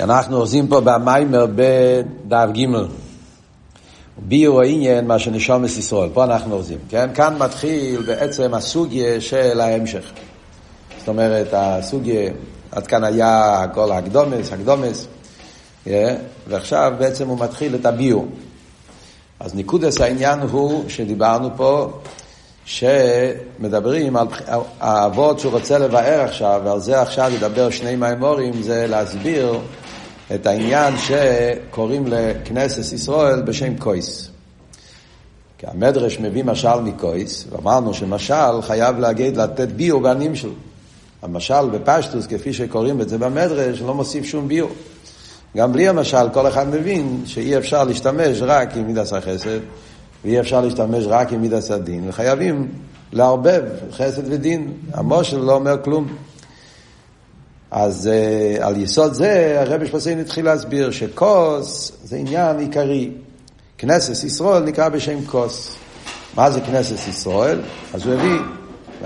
אנחנו אוחזים פה במיימר בדף ג' ביור העניין מה שנשום ישראל, פה אנחנו אוחזים, כן? כאן מתחיל בעצם הסוגיה של ההמשך. זאת אומרת, הסוגיה, עד כאן היה כל הקדומס, הקדומס, yeah, ועכשיו בעצם הוא מתחיל את הביור. אז ניקודס העניין הוא שדיברנו פה שמדברים על האבות שהוא רוצה לבאר עכשיו, ועל זה עכשיו ידבר שני מימורים, זה להסביר את העניין שקוראים לכנסת ישראל בשם קויס. כי המדרש מביא משל מקויס, ואמרנו שמשל חייב להגיד לתת ביור בנים שלו. המשל בפשטוס, כפי שקוראים את זה במדרש, לא מוסיף שום ביור. גם בלי המשל, כל אחד מבין שאי אפשר להשתמש רק עם מידס החסד, ואי אפשר להשתמש רק עם מידס הדין, וחייבים לערבב חסד ודין. המושל לא אומר כלום. אז uh, על יסוד זה הרבי שפסיין התחיל להסביר שכוס זה עניין עיקרי. כנסת ישראל נקרא בשם כוס. מה זה כנסת ישראל? אז הוא הביא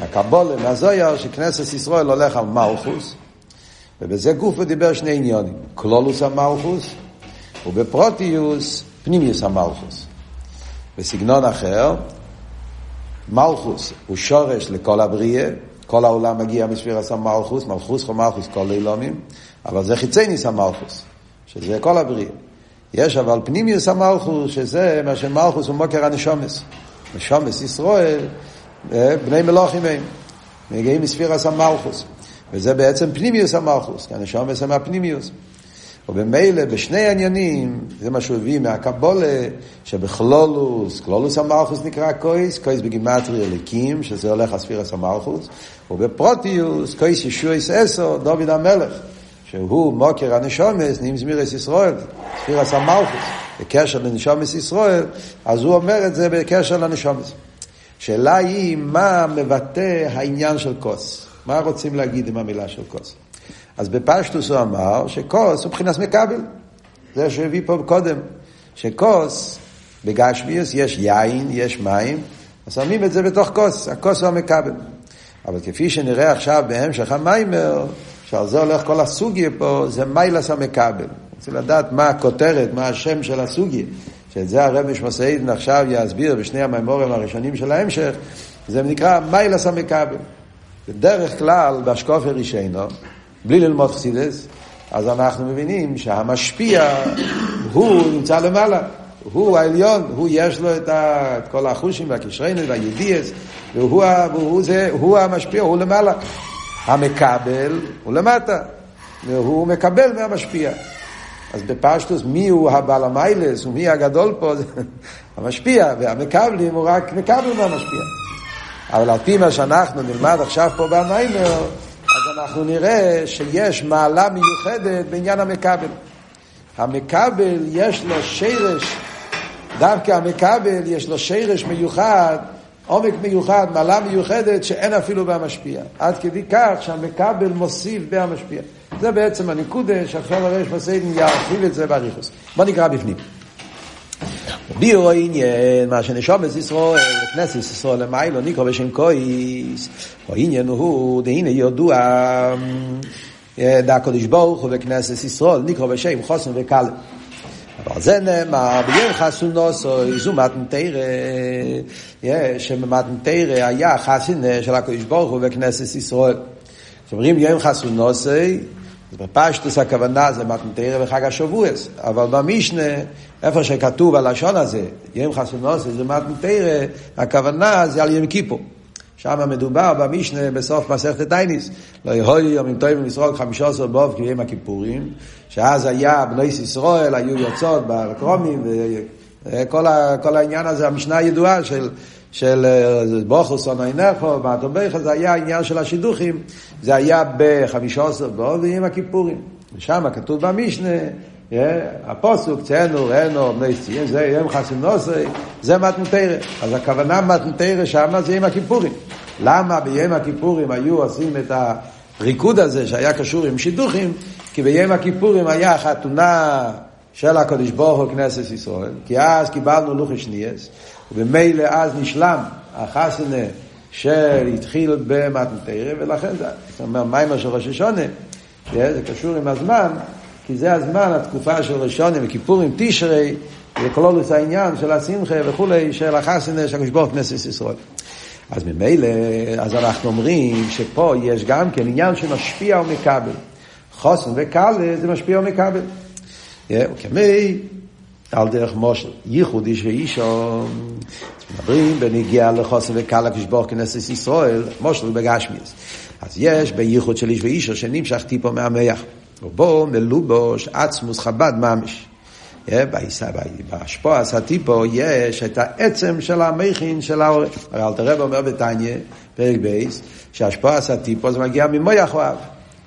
מהקבולה, מהזויר, שכנסת ישראל הולך על מלכוס, ובזה גוף הוא דיבר שני עניונים, כלולוס המלכוס, ובפרוטיוס פנימיוס המלכוס. בסגנון אחר, מלכוס הוא שורש לכל הבריאה, כל העולם מגיע מספירס המלכוס, מלכוס חומלכוס כל אילומים, אבל זה חיצי ניס המלכוס, שזה כל הבריאה. יש אבל פנימיוס המלכוס, שזה מה שמלכוס הוא מוקר הנשומס. נשומס ישראל, אה, בני מלוכים הם, מגיעים מספירס המלכוס. וזה בעצם פנימיוס המלכוס, כי הנשומס הם הפנימיוס. ובמילא בשני עניינים, זה מה שהוא הביא מהקבולה, שבכלולוס, כלולוס המלכוס נקרא קויס, קויס בגימטרי אליקים, שזה הולך לספירס המלכוס, ובפרוטיוס, קויס ישועס אסו, דוד המלך, שהוא מוקר הנשומס, נעים זמירס ישראל, ספירס המלכוס, בקשר לנשומס ישראל, אז הוא אומר את זה בקשר לנשומס. שאלה היא, מה מבטא העניין של כוס? מה רוצים להגיד עם המילה של כוס? אז בפשטוס הוא אמר שכוס הוא מבחינת מקבל. זה שהביא פה קודם, שכוס, בגשמיוס יש יין, יש מים, אז שמים את זה בתוך כוס, הכוס הוא המקבל. אבל כפי שנראה עכשיו בהמשך המיימר, שעל זה הולך כל הסוגיה פה, זה מיילס המקבל. רוצה לדעת מה הכותרת, מה השם של הסוגיה. שאת זה הרב משמעסאידן עכשיו יסביר בשני המיימורים הראשונים של ההמשך, זה נקרא מיילס המקבל. בדרך כלל, באשקופר רישיינו, בלי ללמוד חסידס, אז אנחנו מבינים שהמשפיע הוא נמצא למעלה. הוא העליון, הוא יש לו את, ה, את כל החושים והקשריינות והידיעס, והוא, והוא זה, הוא המשפיע, הוא למעלה. המקבל הוא למטה, והוא מקבל מהמשפיע. אז בפשטוס מי הוא הבעל המיילס ומי הגדול פה? המשפיע, והמקבלים הוא רק מקבל מהמשפיע. אבל על פי מה שאנחנו נלמד עכשיו פה במיימר, אז אנחנו נראה שיש מעלה מיוחדת בעניין המקבל. המקבל יש לו שרש, דווקא המקבל יש לו שרש מיוחד, עומק מיוחד, מעלה מיוחדת שאין אפילו במשפיע. עד כדי כך שהמקבל מוסיף בהמשפיע. זה בעצם הנקודה שעכשיו הרש מסיידן ירחיב את זה באריכוס. בוא נקרא בפנים. ביור העניין, מה שנשום את ישראל, כנסת ישראל למיילו, נקרא בשם קויס, העניין הוא, דהנה ידוע, דא קודש ברוך הוא בכנסת ישראל, נקרא בשם חוסן וקל. אבל זה נאמר, ביום חסונוסו, זו מתנתרא, שמתנתרא היה חסין של הקודש ברוך הוא בכנסת ישראל. כשאומרים יום חסונוסי, בפשטוס הכוונה זה מתנתרא בחג השבועס, אבל במשנה, איפה שכתוב הלשון הזה, יום חסונוסי זה מתנתרא, הכוונה זה על יום כיפור. שם מדובר במשנה בסוף מסכת טייניס, לא יכול יומים טובים לסרוק חמישה עשר באוב כיום הכיפורים, שאז היה בני ישראל, היו יוצאות בקרומים, וכל העניין הזה, המשנה הידועה של של בוכו סונו אינכו, בעתובך, זה היה העניין של השידוכים, זה היה בחמישה עשר באוב ועם הכיפורים. ושם כתוב במשנה, הפוסוק, ציינו, ראינו, בני ציין, זה יום חסינוסי, זה מתנתרא. אז הכוונה מתנתרא שמה זה עם הכיפורים. למה ביום הכיפורים היו עושים את הריקוד הזה שהיה קשור עם שידוכים? כי ביום הכיפורים היה חתונה של הקדוש ברוך הוא כנסת ישראל, כי אז קיבלנו לוחי שניאס, וממילא אז נשלם החסנה שהתחיל במתנתרא, ולכן זה, זאת אומרת, מיימר של ראש השונה, זה קשור עם הזמן, כי זה הזמן, התקופה של ראשונים וכיפורים, תשרי, וכלולוס העניין של השמחה וכולי, של החסנה, של הקדוש כנסת ישראל. אז ממילא, אז אנחנו אומרים שפה יש גם כן עניין שמשפיע ומקבל. חוסן וקל זה משפיע ומקבל. וכמי, על דרך מושל, ייחוד איש ואישו, מדברים בנגיע לחוסן וקל הקדוש כנסת ישראל, מושל בגשמיאס. אז יש בייחוד של איש ואישו שנמשך טיפו מהמח, ובו מלובוש עצמוס חב"ד ממש. בהשפוע הסטיפו יש את העצם של המכין של העורף. הרי אלתר רב אומר בתניא, פרק בייס, שהשפוע הסטיפו זה מגיע ממויח אוהב.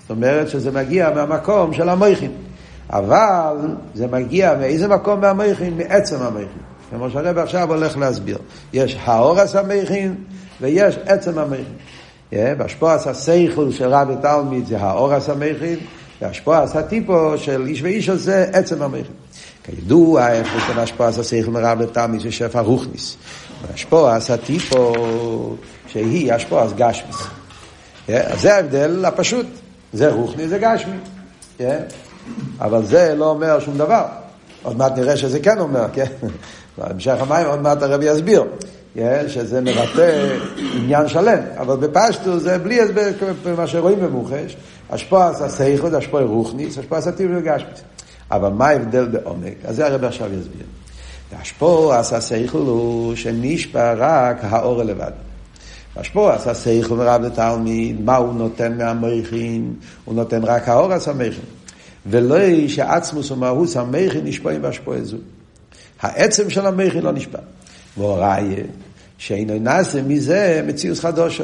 זאת אומרת שזה מגיע מהמקום של המכין. אבל זה מגיע מאיזה מקום מהמכין? מעצם המכין. כמו שהרב עכשיו הולך להסביר. יש האורס המכין ויש עצם המכין. בהשפועס הסייכל של רב ותלמיד זה האורס המכין, והשפועס הטיפו של איש ואיש הזה עצם המכין. כידוע, איפה לנו השפועס הסייכל מרב ותלמיד זה שפע רוכניס. והשפועס הטיפו שהיא השפועס גשמיס. אז זה ההבדל הפשוט. זה רוחני, זה גשמי. אבל זה לא אומר שום דבר. עוד מעט נראה שזה כן אומר, כן? בהמשך המים עוד מעט הרבי יסביר. שזה מבטא עניין שלם, אבל בפשטו זה בלי הסבר מה שרואים במוחש, השפוע עשה סייכו, זה השפוע רוחניס, השפוע עשה טיב וגשמיס. אבל מה ההבדל בעומק? אז זה הרב עכשיו יסביר. השפוע עשה סייכו הוא שנשפע רק האור לבד. השפוע עשה סייכו מרב לתלמיד, מה הוא נותן מהמכין? הוא נותן רק האור עשה מכין. ולא שעצמוס ומהוס המכין נשפעים בהשפוע זו. העצם של המכין לא נשפע. והוראיה, שאינו נעשה מזה מציאות חדושה.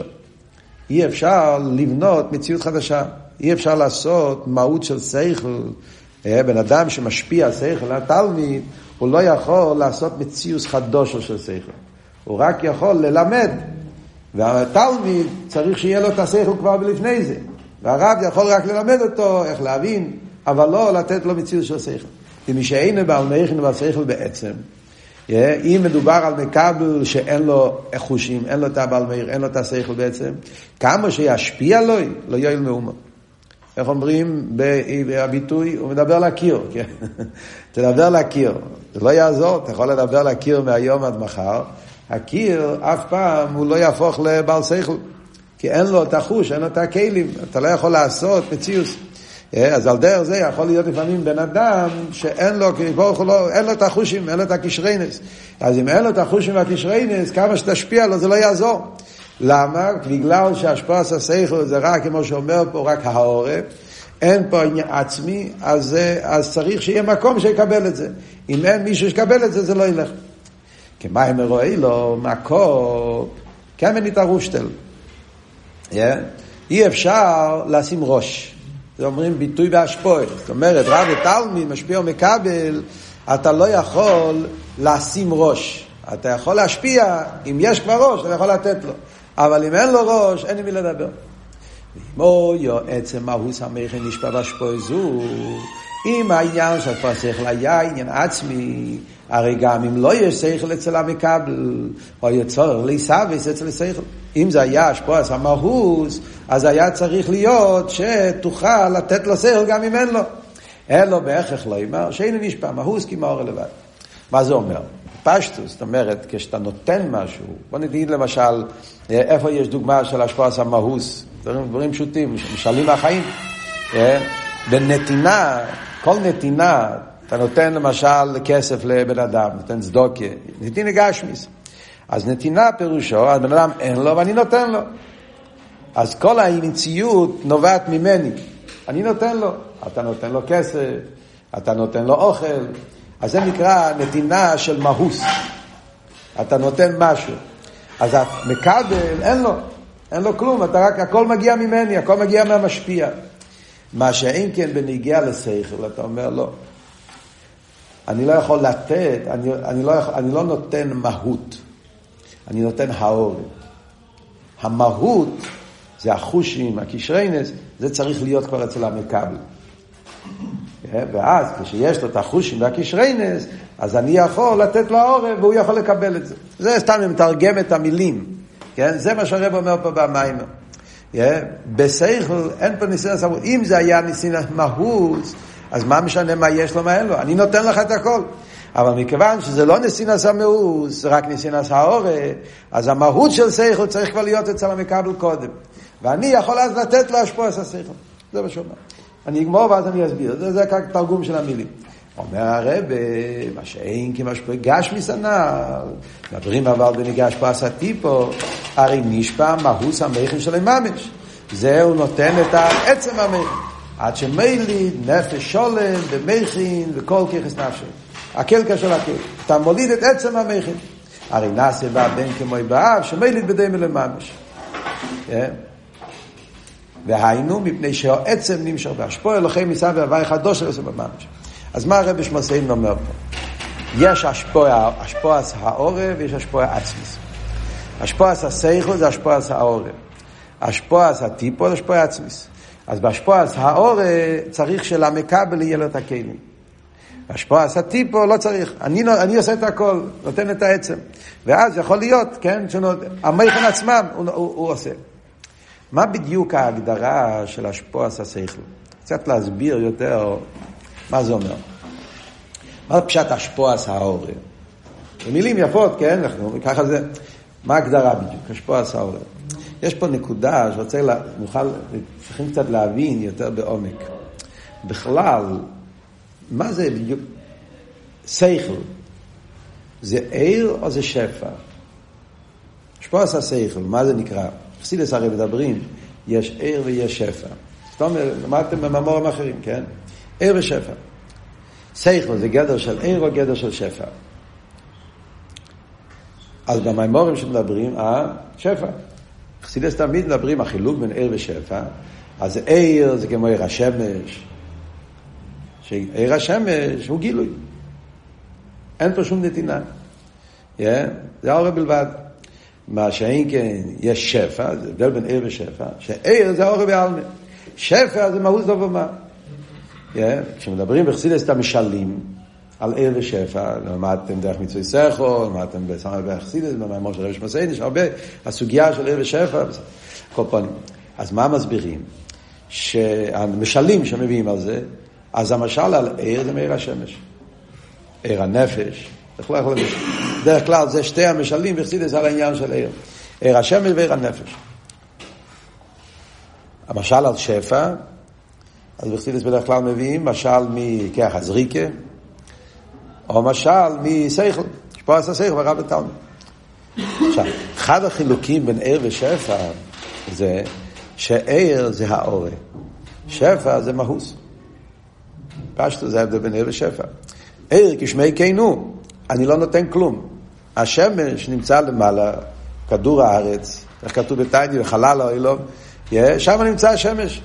אי אפשר לבנות מציאות חדשה. אי אפשר לעשות מהות של שכל. בן אדם שמשפיע שכל התלמיד, הוא לא יכול לעשות מציאות חדושה של שכל. הוא רק יכול ללמד. והתלמיד צריך שיהיה לו את השכל כבר לפני זה. והרב יכול רק ללמד אותו איך להבין, אבל לא לתת לו מציאות של שכל. ומי שאין בעל מכין ועל שכל בעצם, אם מדובר על מקבל שאין לו חושים, אין לו את הבעל מאיר, אין לו את השכל בעצם, כמה שישפיע לו, לא יועיל מאומה. איך אומרים בביטוי? הוא מדבר לקיר, כן? תדבר לקיר. זה לא יעזור, אתה יכול לדבר לקיר מהיום עד מחר. הקיר אף פעם הוא לא יהפוך לבעל שכל, כי אין לו את החוש, אין לו את הכלים, אתה לא יכול לעשות מציאוס. אה, אז על דרך זה יכול להיות לפעמים בן אדם שאין לו, ברוך לא, אין לו את החושים, אין לו את הקשריינס. אז אם אין לו את החושים והקשריינס, כמה שתשפיע לו זה לא יעזור. למה? בגלל שהשפעת הסייכל זה רק, כמו שאומר פה, רק העורף. אין פה עניין עצמי, אז, אז צריך שיהיה מקום שיקבל את זה. אם אין מישהו שיקבל את זה, זה לא ילך. כמה הם רואה לו, מקום, כמן התערושטל. Yeah. אי אפשר לשים ראש. זה אומרים ביטוי בהשפועה. זאת אומרת, רב ותלמיד, משפיע ומקבל, אתה לא יכול לשים ראש. אתה יכול להשפיע, אם יש כבר ראש, אתה יכול לתת לו. אבל אם אין לו ראש, אין עם מי לדבר. ואמו עצם מהוס המכן נשפע בהשפועה זו, אם העניין של כבר שכל היה עניין עצמי, הרי גם אם לא יש שכל אצל המקבל, או יהיה צורך להיסבס אצל השכל. אם זה היה השפועס המהוס, אז היה צריך להיות שתוכל לתת לו שכל גם אם אין לו. אין לו בהכרח לא אמר, שאין נשפע, מהוס כי מאור לבד. מה זה אומר? פשטוס, זאת אומרת, כשאתה נותן משהו, בוא נגיד למשל, איפה יש דוגמה של השפועס המהוס? דברים, דברים פשוטים, משלים מהחיים. אה? בנתינה, כל נתינה, אתה נותן למשל כסף לבן אדם, נותן צדוקה, נתינה גשמיס. אז נתינה פירושו, אז בן אדם אין לו ואני נותן לו. אז כל האיניציות נובעת ממני. אני נותן לו. אתה נותן לו כסף, אתה נותן לו אוכל. אז זה נקרא נתינה של מהוס. אתה נותן משהו. אז המקבל, אין לו. אין לו כלום, אתה רק, הכל מגיע ממני, הכל מגיע מהמשפיע. מה שאין כן בניגיע לשכל, אתה אומר לא. אני לא יכול לתת, אני, אני, לא, יכול, אני לא נותן מהות, אני נותן האור. המהות זה החושים, הקשריינס, זה צריך להיות כבר אצל המקבל. כן? ואז כשיש לו את החושים והקשריינס, אז אני יכול לתת לו העורף והוא יכול לקבל את זה. זה סתם מתרגם את המילים. כן? זה מה שהרב אומר פה במיימר. Yeah, בסייכל אין פה ניסיון סמכות. אם זה היה ניסיון מהות, אז מה משנה מה יש לו, מה אין לו? אני נותן לך את הכל. אבל מכיוון שזה לא נסינס המאוס, רק נסינס האורה, אז המהות של שכל צריך כבר להיות אצל המקבל קודם. ואני יכול אז לתת לו השפוע את השכל. זה מה שאומר. אני אגמור ואז אני אסביר. זה, זה רק תרגום של המילים. אומר הרב, מה שאין כמשפוע גשמיס הנ"ל, מדברים אבל בניגש פס הטיפו, הרי נשפע מהוס המכן של הממש. זה הוא נותן את העצם המכן. עד שמיליד, נפש שולם, ומכין, וכל ככס נפשי. הקלקה של הקל. אתה מוליד את עצם המכן. הרי נעשה בה בן כמו באב, שמיליד בדמי לממש. כן? והיינו, מפני שהעצם נמשך בהשפוע אלוהי מסע והווי חדוש של עושה בממש. אז מה הרבי שמוסיין אומר פה? יש השפוע, השפוע העורב ויש השפוע עצמיס. השפוע הסייכו זה השפוע העורב. השפוע הטיפו זה השפוע עצמיס. אז בהשפוע העורב צריך שלמקבל יהיה לו את הכלים. השפוע הטיפו לא צריך. אני, אני עושה את הכל, נותן את העצם. ואז יכול להיות, כן, המכן עצמם הוא, הוא, הוא עושה. מה בדיוק ההגדרה של השפוע השכל? קצת להסביר יותר מה זה אומר. מה פשט השפוע העורר? במילים יפות, כן? אנחנו, ככה זה. מה ההגדרה בדיוק? השפוע העורר. יש פה נקודה שרוצה, נוכל, צריכים קצת להבין יותר בעומק. בכלל, מה זה בדיוק? שכל. זה עיר או זה שפע? השפוע השכל, מה זה נקרא? חסידס הרי מדברים, יש עיר ויש שפע. זאת אומרת, למדתם במאמורים אחרים, כן? עיר ושפע. שכל זה גדר של עיר או גדר של שפע. אז במימורים שמדברים, אה, שפע. חסידס תמיד מדברים, החילוק בין עיר ושפע. אז עיר זה כמו עיר השמש. שעיר השמש הוא גילוי. אין פה שום נתינה. Yeah, זה האור בלבד. מה שאין כן, יש שפע, זה הבדל בין עיר ושפע, שעיר זה האור בעלמא. שפע זה מהות דובר מה. כשמדברים בחסידס את המשלים על עיר ושפע, למדתם דרך מצוי סכו, למדתם בסמל בחסידס, במאמר של רבי שמסעין, יש הרבה, הסוגיה של עיר ושפע, כל פנים. אז מה מסבירים? שהמשלים שמביאים על זה, אז המשל על עיר זה מעיר השמש. עיר הנפש, דרך כלל זה שתי המשלים בחסידס על העניין של עיר. עיר השמש ועיר הנפש. המשל על שפע, אז בחסידס בדרך כלל מביאים משל מכח הזריקה, או משל מסייכל, שפועס הסייכל ורב התלמוד. עכשיו, אחד החילוקים בין עיר ושפע זה שעיר זה האורה, שפע זה מהוס. פשטו זה ההבדל בין עיר ושפע. עיר כשמי כנו, אני לא נותן כלום. השמש נמצא למעלה, כדור הארץ, איך כתוב בתניא, בחלל האילום, שם נמצא השמש.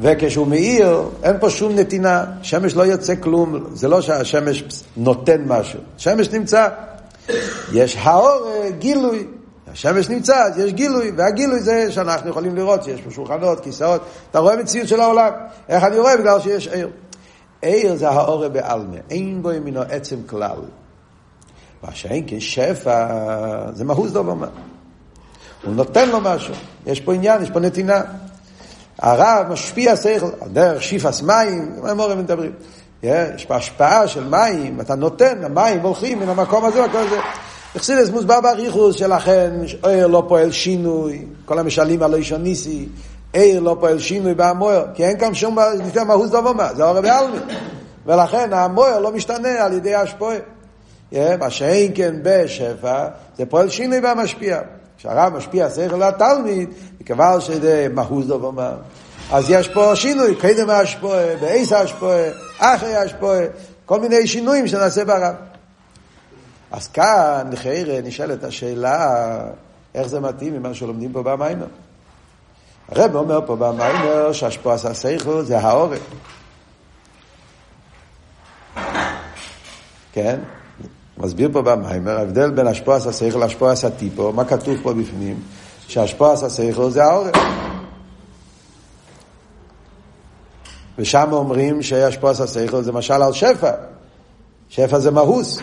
וכשהוא מאיר, אין פה שום נתינה, שמש לא יוצא כלום, זה לא שהשמש נותן משהו, שמש נמצא. יש האור, גילוי, השמש נמצא, אז יש גילוי, והגילוי זה שאנחנו יכולים לראות שיש פה שולחנות, כיסאות, אתה רואה מציאות של העולם. איך אני רואה? בגלל שיש עיר. עיר זה האור בעלמה, אין בו ימינו עצם כלל. מה שאין כן שפע, זה מהות דובר מה. הוא נותן לו משהו, יש פה עניין, יש פה נתינה. הרב משפיע שכל, דרך שיפס מים, מה מורים מדברים? יש השפעה של מים, אתה נותן, המים הולכים מן המקום הזה, הכל זה. אכסידס מוסבר באריכוס שלכן, עיר לא פועל שינוי, כל המשלים על אישון ניסי, עיר לא פועל שינוי בהמויר, כי אין כאן שום נקרא מהוס דובר מה, זה הרי בעלמי. ולכן המויר לא משתנה על ידי השפועה. מה שאין כן בשפע, זה פועל שינוי במשפיע. כשהרב משפיע שכל לתלמיד, מכיוון שזה מהות דובר מה. אז יש פה שינוי, קדם השפועה, בעיס השפועה, אחרי השפועה, כל מיני שינויים שנעשה ברב. אז כאן, לחייר, נשאלת השאלה, איך זה מתאים ממה שלומדים פה במיימר. הרב אומר פה במיימר שהשפוע עשה שכל זה העורף. כן? מסביר פה במיימר, ההבדל בין השפוע עשה שכל להשפוע עשה טיפו, מה כתוב פה בפנים? שהשפוע עשה שכל זה העורף. ושם אומרים שהשפוע עשה שכל זה משל על שפע. שפע זה מהוס.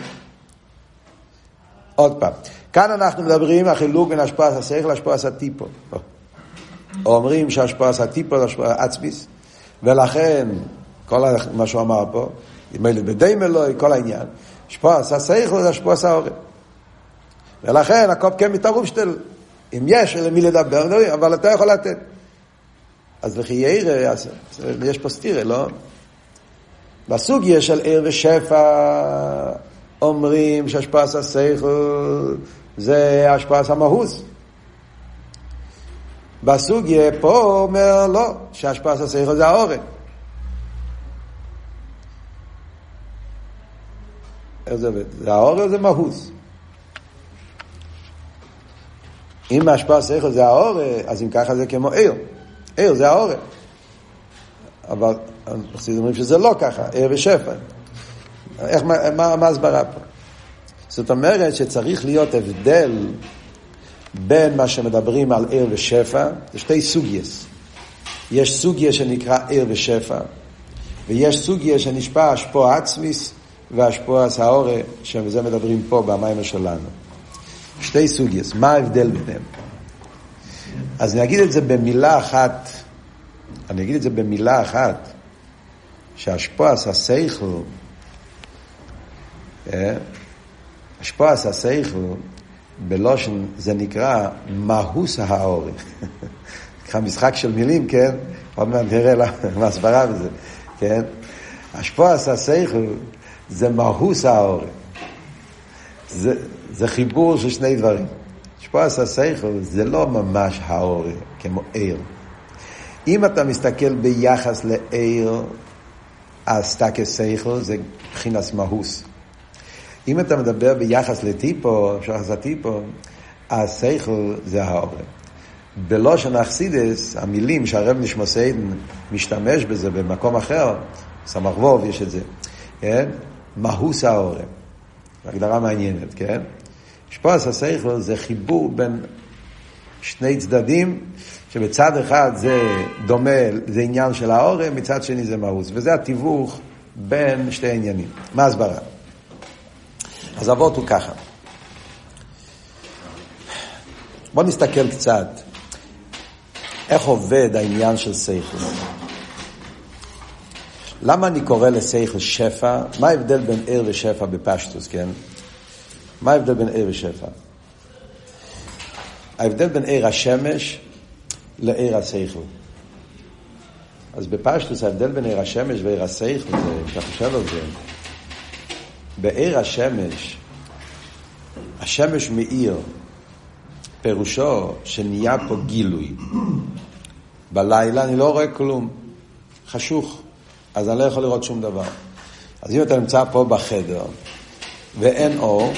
עוד פעם, כאן אנחנו מדברים החילוק בין השפוע עשה שכל להשפוע עשה טיפו. אומרים שהשפוע עשה טיפו זה עצמיס, ולכן כל מה שהוא אמר פה, מילא בדי מלואי, כל העניין. השפועס הסייכל זה השפועס האורן. ולכן הקופ כן מתערוב שתל, אם יש למי לדבר, אבל אתה יכול לתת. אז לכי ירא, יש פה סטירה, לא? בסוגיה של עיר ושפע אומרים שהשפעת השכל זה השפעת המהוס. בסוגיה פה אומר לא, שהשפעת השכל זה האורן. איך זה עובד? זה האורן זה מהוס. אם השפעת השכל זה האורן, אז אם ככה זה כמו עיר. עיר זה האורן. אבל אנחנו אומרים שזה לא ככה, עיר ושפע. איך, מה, מה ההסברה פה? זאת אומרת שצריך להיות הבדל בין מה שמדברים על עיר ושפע, זה שתי סוגייס. יש סוגיה שנקרא עיר ושפע, ויש סוגיה שנשפע השפוע עצמיס והשפוע סהורה, שזה מדברים פה במים שלנו. שתי סוגייס, מה ההבדל ביניהם? אז אני אגיד את זה במילה אחת, אני אגיד את זה במילה אחת, שהשפועס הסייכל, השפועס הסייכל, בלושן זה נקרא מהוס האורי. נקרא משחק של מילים, כן? עוד מעט נראה מה הסברה בזה, כן? השפועס הסייכל זה מהוס האורי. זה, זה חיבור של שני דברים. השפועס הסייכל זה לא ממש האורי, כמו עיר. אם אתה מסתכל ביחס לעיר, אז תקס סייכל זה מבחינת מהוס. אם אתה מדבר ביחס לטיפו, ביחס לטיפו, אז סייכל זה האורן. בלושן אכסידס, המילים שהרב נשמוסיידן משתמש בזה במקום אחר, סמ"ך ווב יש את זה, כן? מהוס האורן. הגדרה מעניינת, כן? שפועס הסייכל זה חיבור בין שני צדדים, שבצד אחד זה דומה, זה עניין של האורם, מצד שני זה מהוס. וזה התיווך בין שתי עניינים. מה הסברה? אז אבות הוא ככה. בואו נסתכל קצת איך עובד העניין של סייכל. למה אני קורא לסייכל שפע? מה ההבדל בין עיר ושפע בפשטוס, כן? מה ההבדל בין עיר ושפע? ההבדל בין עיר השמש לעיר השכל. אז בפשטוס ההבדל בין עיר השמש ועיר השכל זה, כשאתה חושב על זה, בעיר השמש, השמש מאיר, פירושו שנהיה פה גילוי. בלילה אני לא רואה כלום, חשוך, אז אני לא יכול לראות שום דבר. אז אם אתה נמצא פה בחדר ואין אור,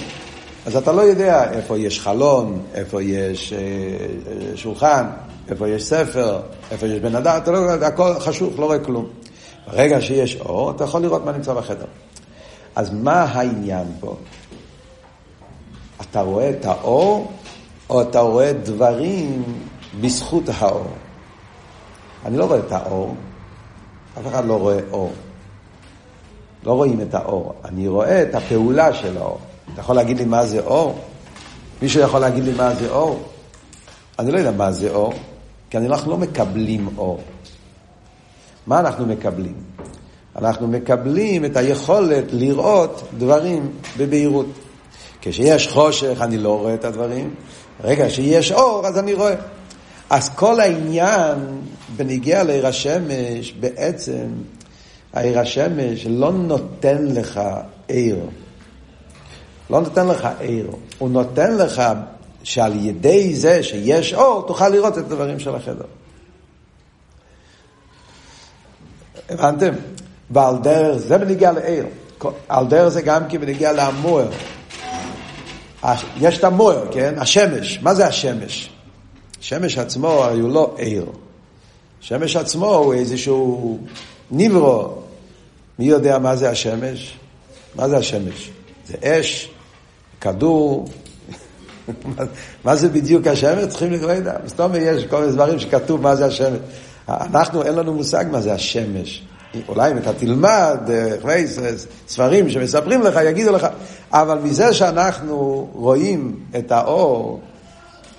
אז אתה לא יודע איפה יש חלון, איפה יש אה, אה, שולחן, איפה יש ספר, איפה יש בן אדם, אתה לא יודע, הכל חשוך, לא רואה כלום. ברגע שיש אור, אתה יכול לראות מה נמצא בחדר. אז מה העניין פה? אתה רואה את האור, או אתה רואה דברים בזכות האור? אני לא רואה את האור, אף אחד לא רואה אור. לא רואים את האור, אני רואה את הפעולה של האור. אתה יכול להגיד לי מה זה אור? מישהו יכול להגיד לי מה זה אור? אני לא יודע מה זה אור, כי אנחנו לא מקבלים אור. מה אנחנו מקבלים? אנחנו מקבלים את היכולת לראות דברים בבהירות. כשיש חושך אני לא רואה את הדברים, רגע שיש אור אז אני רואה. אז כל העניין בניגיע לעיר השמש, בעצם העיר השמש לא נותן לך עיר. לא נותן לך עיר, הוא נותן לך שעל ידי זה שיש אור, תוכל לראות את הדברים של החדר. הבנתם? ועל דרך זה בניגיע לעיר. על דרך זה גם כי בניגיע למוער. יש את המוער, כן? השמש. מה זה השמש? השמש עצמו היו לא עיר. השמש עצמו הוא איזשהו ניברו. מי יודע מה זה השמש? מה זה השמש? זה אש, כדור, מה זה בדיוק השמש? צריכים לקרוא את זה. מסתום יש כל מיני דברים שכתוב מה זה השמש. אנחנו, אין לנו מושג מה זה השמש. אולי אם אתה תלמד אה, ספרים שמספרים לך, יגידו לך, אבל מזה שאנחנו רואים את האור,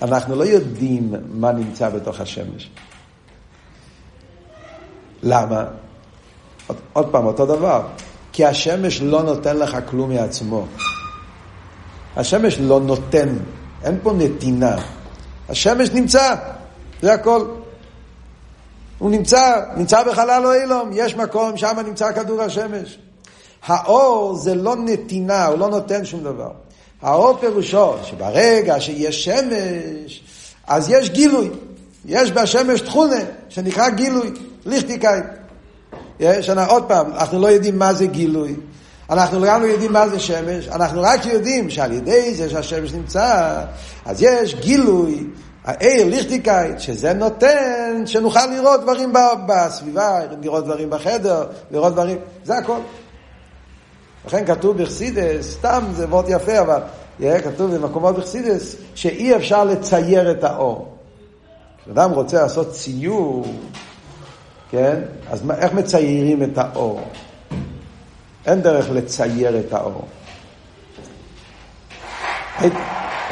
אנחנו לא יודעים מה נמצא בתוך השמש. למה? עוד, עוד פעם, אותו דבר. כי השמש לא נותן לך כלום מעצמו. השמש לא נותן, אין פה נתינה. השמש נמצא, זה הכל. הוא נמצא, נמצא בחלל או אילום, יש מקום, שם נמצא כדור השמש. האור זה לא נתינה, הוא לא נותן שום דבר. האור פירושו שברגע שיש שמש, אז יש גילוי. יש בשמש תכונה שנקרא גילוי, ליכטיקאי. יש, עוד פעם, אנחנו לא יודעים מה זה גילוי. אנחנו גם לא יודעים מה זה שמש, אנחנו רק יודעים שעל ידי זה שהשמש נמצא, אז יש גילוי, העיר ליכטיקאית, שזה נותן שנוכל לראות דברים בסביבה, לראות דברים בחדר, לראות דברים, זה הכל. לכן כתוב בחסידס, סתם זה מאוד יפה, אבל יהיה כתוב במקומות בחסידס, שאי אפשר לצייר את האור. כשאדם רוצה לעשות ציור, כן, אז איך מציירים את האור? אין דרך לצייר את האור.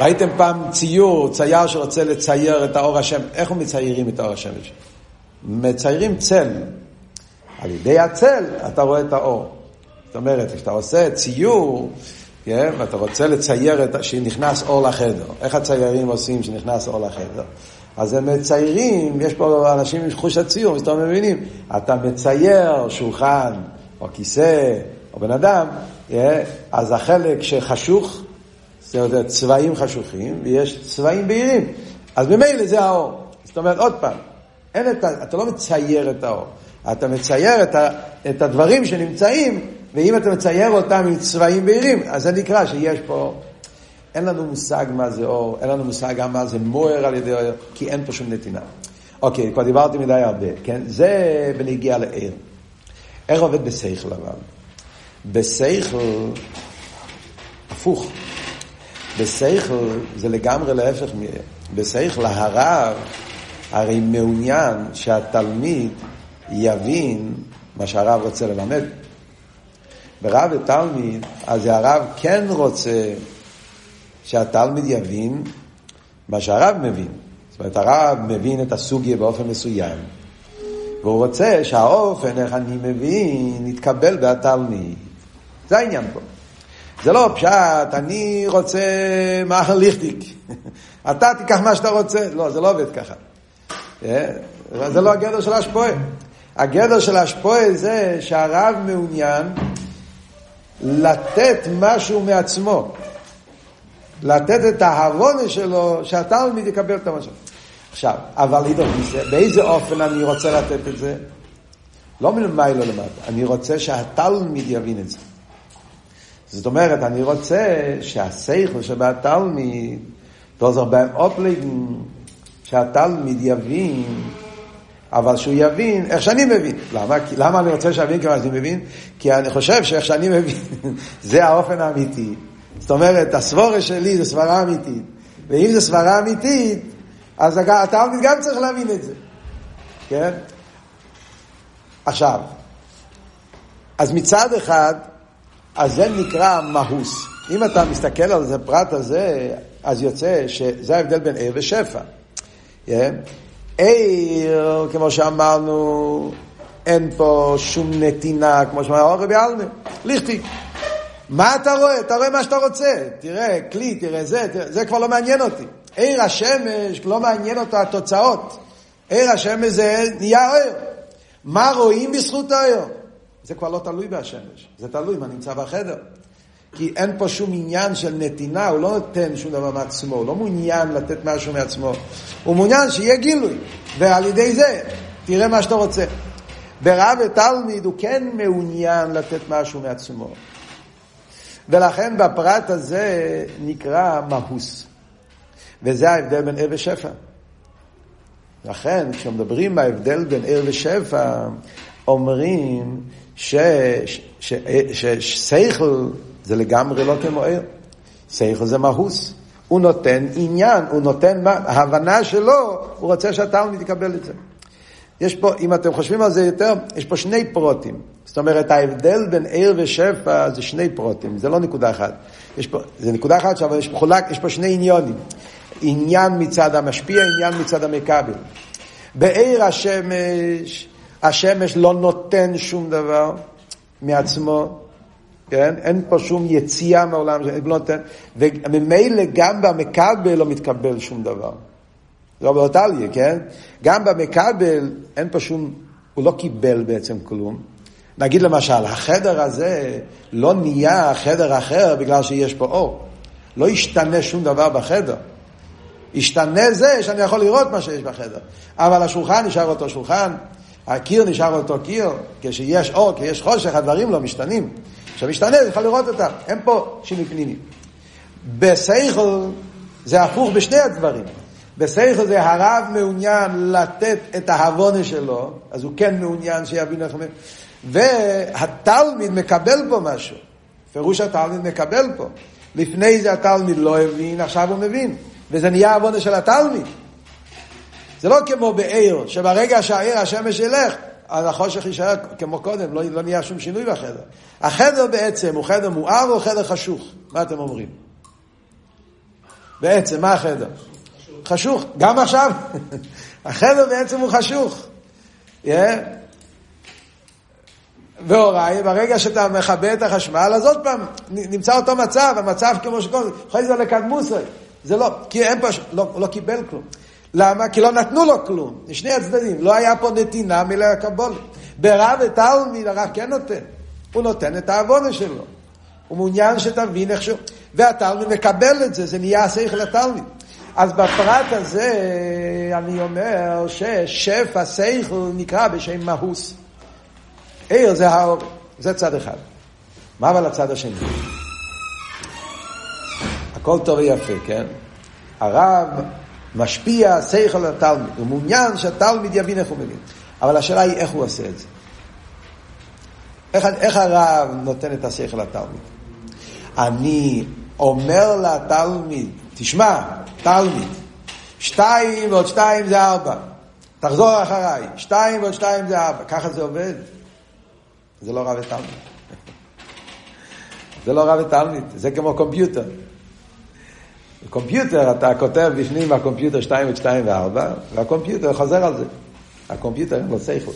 ראיתם פעם ציור, צייר שרוצה לצייר את האור השם, איך הוא מציירים את האור השמש? מציירים צל. על ידי הצל אתה רואה את האור. זאת אומרת, כשאתה עושה ציור, כן, ואתה רוצה לצייר את, שנכנס אור לחדר, איך הציירים עושים שנכנס אור לחדר? אז הם מציירים, יש פה אנשים עם חוש הציור, אז אתם מבינים, אתה מצייר שולחן, או כיסא, או בן אדם, כן, אז החלק שחשוך, אומרת, צבעים חשוכים, ויש צבעים בהירים, אז ממילא זה האור. זאת אומרת, עוד פעם, אין את ה, אתה לא מצייר את האור, אתה מצייר את, ה, את הדברים שנמצאים ואם אתה מצייר אותם עם צבעים בהירים, אז זה נקרא שיש פה... אין לנו מושג מה זה אור, אין לנו מושג גם מה זה מוער על ידי אור, כי אין פה שום נתינה. אוקיי, כבר דיברתי מדי הרבה, כן? זה בנגיע לעיר. איך עובד בשכל אבל? בשכל, הפוך. בשכל זה לגמרי להפך מעיר. בשכל הרב הרי מעוניין שהתלמיד יבין מה שהרב רוצה ללמד. ברב ותלמיד, אז הרב כן רוצה שהתלמיד יבין מה שהרב מבין. זאת אומרת, הרב מבין את הסוגיה באופן מסוים, והוא רוצה שהאופן, איך אני מבין, יתקבל בתלמיד. זה העניין פה. זה לא פשט, אני רוצה מאכל ליכטיק. אתה תיקח מה שאתה רוצה. לא, זה לא עובד ככה. אה? זה לא הגדר של השפועה. הגדר של השפועה זה שהרב מעוניין לתת משהו מעצמו. לתת את ההבונה שלו, שהתלמיד יקבל את המשהו. עכשיו, אבל באיזה אופן אני רוצה לתת את זה? לא מלמיילו למטה, אני רוצה שהתלמיד יבין את זה. זאת אומרת, אני רוצה שהשכל שבתלמיד, תוזר בהם אופליגן, שהתלמיד יבין אבל שהוא יבין איך שאני מבין. למה? למה אני רוצה שיבין כמו שאני מבין? כי אני חושב שאיך שאני מבין זה האופן האמיתי. זאת אומרת, הסבורה שלי זה סברה אמיתית. ואם זה סברה אמיתית, אז התלמיד גם צריך להבין את זה. כן? עכשיו, אז מצד אחד, אז זה נקרא מהוס. אם אתה מסתכל על זה, פרט הזה, אז יוצא שזה ההבדל בין ער ושפע. Yeah. עיר, כמו שאמרנו, אין פה שום נתינה, כמו שאמר אורי ביאלמה, ליכטי. מה אתה רואה? אתה רואה מה שאתה רוצה. תראה, כלי, תראה זה, תראה, זה כבר לא מעניין אותי. עיר השמש, לא מעניין אותו התוצאות. עיר השמש זה נהיה עיר. מה רואים בזכות העיר? זה כבר לא תלוי בהשמש, זה תלוי מה נמצא בחדר. כי אין פה שום עניין של נתינה, הוא לא נותן שום דבר מעצמו, הוא לא מעוניין לתת משהו מעצמו, הוא מעוניין שיהיה גילוי, ועל ידי זה תראה מה שאתה רוצה. ברב ותלמיד הוא כן מעוניין לתת משהו מעצמו. ולכן בפרט הזה נקרא מהוס. וזה ההבדל בין ער ושפע. לכן כשמדברים בהבדל בין ער ושפע, אומרים ששכל זה לגמרי לא כמו ער. שכל זה מהוס. הוא נותן עניין, הוא נותן, ההבנה שלו, הוא רוצה שהתלמיד יקבל את זה. יש פה, אם אתם חושבים על זה יותר, יש פה שני פרוטים. זאת אומרת, ההבדל בין ער ושפע זה שני פרוטים, זה לא נקודה אחת. יש פה, זה נקודה אחת, אבל יש פה חולק, יש פה שני עניונים. עניין מצד המשפיע, עניין מצד המכבל. בעיר השמש השמש לא נותן שום דבר מעצמו, כן? אין פה שום יציאה מעולם, לא וממילא גם במקבל לא מתקבל שום דבר. לא באותליה, כן? גם במקבל אין פה שום, הוא לא קיבל בעצם כלום. נגיד למשל, החדר הזה לא נהיה חדר אחר בגלל שיש פה אור. לא ישתנה שום דבר בחדר. ישתנה זה שאני יכול לראות מה שיש בחדר. אבל השולחן נשאר אותו שולחן, הקיר נשאר אותו קיר, כשיש אור, כשיש חושך, הדברים לא משתנים. כשמשתנה, זה יכול לראות אותם. אין פה שינוי פנימי. בסייכל זה הפוך בשני הדברים. בסייכל זה הרב מעוניין לתת את ההבונה שלו, אז הוא כן מעוניין שיבין איך... והתלמיד מקבל פה משהו. פירוש התלמיד מקבל פה. לפני זה התלמיד לא הבין, עכשיו הוא מבין. וזה נהיה עוונה של התלמיד. זה לא כמו בעיר, שברגע שהעיר השמש ילך, החושך יישאר כמו קודם, לא, לא נהיה שום שינוי בחדר. החדר בעצם הוא חדר מואר או חדר חשוך? מה אתם אומרים? בעצם, מה החדר? חשוך. חשוך. גם עכשיו? החדר בעצם הוא חשוך. Yeah. והוראי, ברגע שאתה מכבה את החשמל, אז עוד פעם נמצא אותו מצב, המצב כמו שקודם, אחרי זה לקדמוסי. זה לא, כי אין פה, לא, לא קיבל כלום. למה? כי לא נתנו לו כלום, לשני הצדדים. לא היה פה נתינה מלא הקבול. ברב ותלמיד הרב כן נותן. הוא נותן את העוונה שלו. הוא מעוניין שתבין איך שהוא... והתלמיד מקבל את זה, זה נהיה השכל לתלמיד. אז בפרט הזה אני אומר ששפע השכל נקרא בשם מהוס. עיר זה האור, זה צד אחד. מה אבל הצד השני? הכל טוב ויפה, כן? הרב משפיע שכל על התלמיד, הוא מעוניין שהתלמיד יבין איך הוא מבין. אבל השאלה היא איך הוא עושה את זה. איך, איך הרב נותן את השכל לתלמיד? אני אומר לתלמיד, תשמע, תלמיד, שתיים ועוד שתיים זה ארבע. תחזור אחריי, שתיים ועוד שתיים זה ארבע. ככה זה עובד. זה לא רב ותלמיד. זה לא רב ותלמיד, זה כמו קומפיוטר. קומפיוטר, אתה כותב בפנים הקומפיוטר 2 ו-2 ו-4, וה computer חוזר על זה. ה computer אין לו שכל.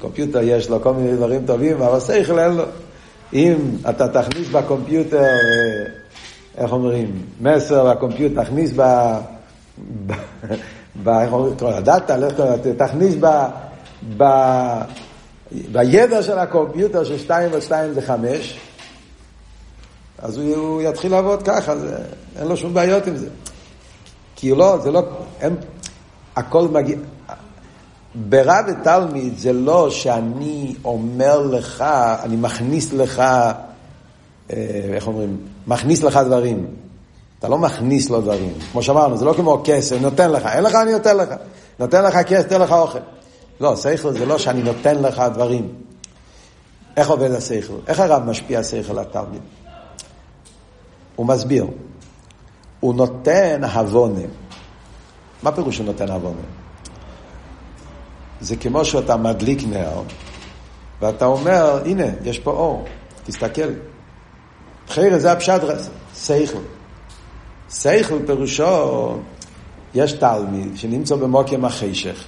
computer יש לו כל מיני דברים טובים, אבל שכל אין לו. אם אתה תכניס ב computer, אה, איך אומרים, מסר ב computer, תכניס ב... ב... איך אומרים, ה data, תכניס ב... ב... בידע של ה computer של 2 ו-2 זה 5, אז הוא, הוא יתחיל לעבוד ככה, זה, אין לו שום בעיות עם זה. כי לא, זה לא, הם, הכל מגיע, ברב ותלמיד זה לא שאני אומר לך, אני מכניס לך, אה, איך אומרים, מכניס לך דברים. אתה לא מכניס לו דברים. כמו שאמרנו, זה לא כמו כסף, נותן לך, אין לך, אני נותן לך. נותן לך כסף, נותן לך אוכל. לא, שכל זה לא שאני נותן לך דברים. איך עובד השכל? איך הרב משפיע השכל לתלמיד? הוא מסביר. הוא נותן הבונה. מה פירוש הוא נותן הבונה? זה כמו שאתה מדליק נר, ואתה אומר, הנה, יש פה אור, תסתכל. חיירה זה הפשט שכל. שכל פירושו, יש תלמיד שנמצא במוקים החשך,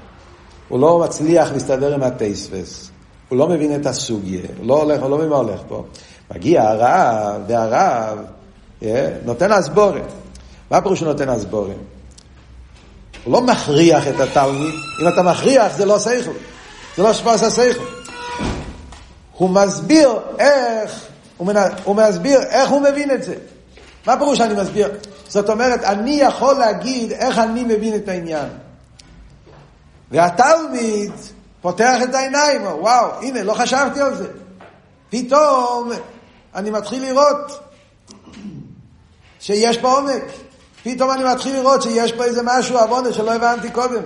הוא לא מצליח להסתדר עם הטייספס, הוא לא מבין את הסוגיה, הוא לא הולך, הוא לא מבין מה הולך פה. מגיע הרב, והרב נותן אסבורת. מה פירוש שהוא נותן אסבורת? הוא לא מכריח את התלמיד, אם אתה מכריח זה לא שכל, זה לא שפס השכל. הוא מסביר איך, הוא, מנ... הוא מסביר איך הוא מבין את זה. מה פירוש אני מסביר? זאת אומרת, אני יכול להגיד איך אני מבין את העניין. והתלמיד פותח את העיניים, וואו, הנה, לא חשבתי על זה. פתאום אני מתחיל לראות שיש פה עומק. פתאום אני מתחיל לראות שיש פה איזה משהו עוונה שלא הבנתי קודם.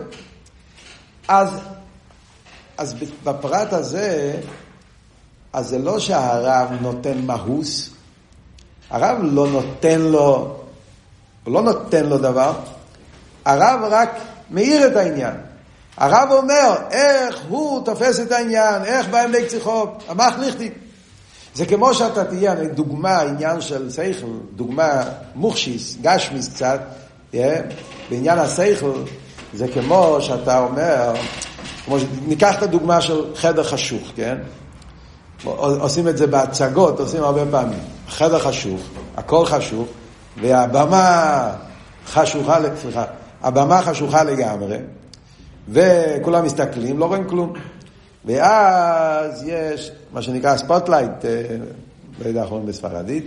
אז, אז בפרט הזה, אז זה לא שהרב נותן מהוס, הרב לא נותן לו, הוא לא נותן לו דבר, הרב רק מאיר את העניין. הרב אומר איך הוא תופס את העניין, איך בא עם לקציחו, המח ליכטי. זה כמו שאתה תהיה, דוגמה, עניין של שכל, דוגמה מוכשיס, גשמיס קצת, yeah, בעניין השכל, זה כמו שאתה אומר, כמו ניקח את הדוגמה של חדר חשוך, כן? עושים את זה בהצגות, עושים הרבה פעמים. חדר חשוך, הכל חשוך, והבמה חשוכה, סליחה, הבמה חשוכה לגמרי, וכולם מסתכלים, לא רואים כלום. ואז יש מה שנקרא spotlight, אה, לא יודע איך אומרים בספרדית,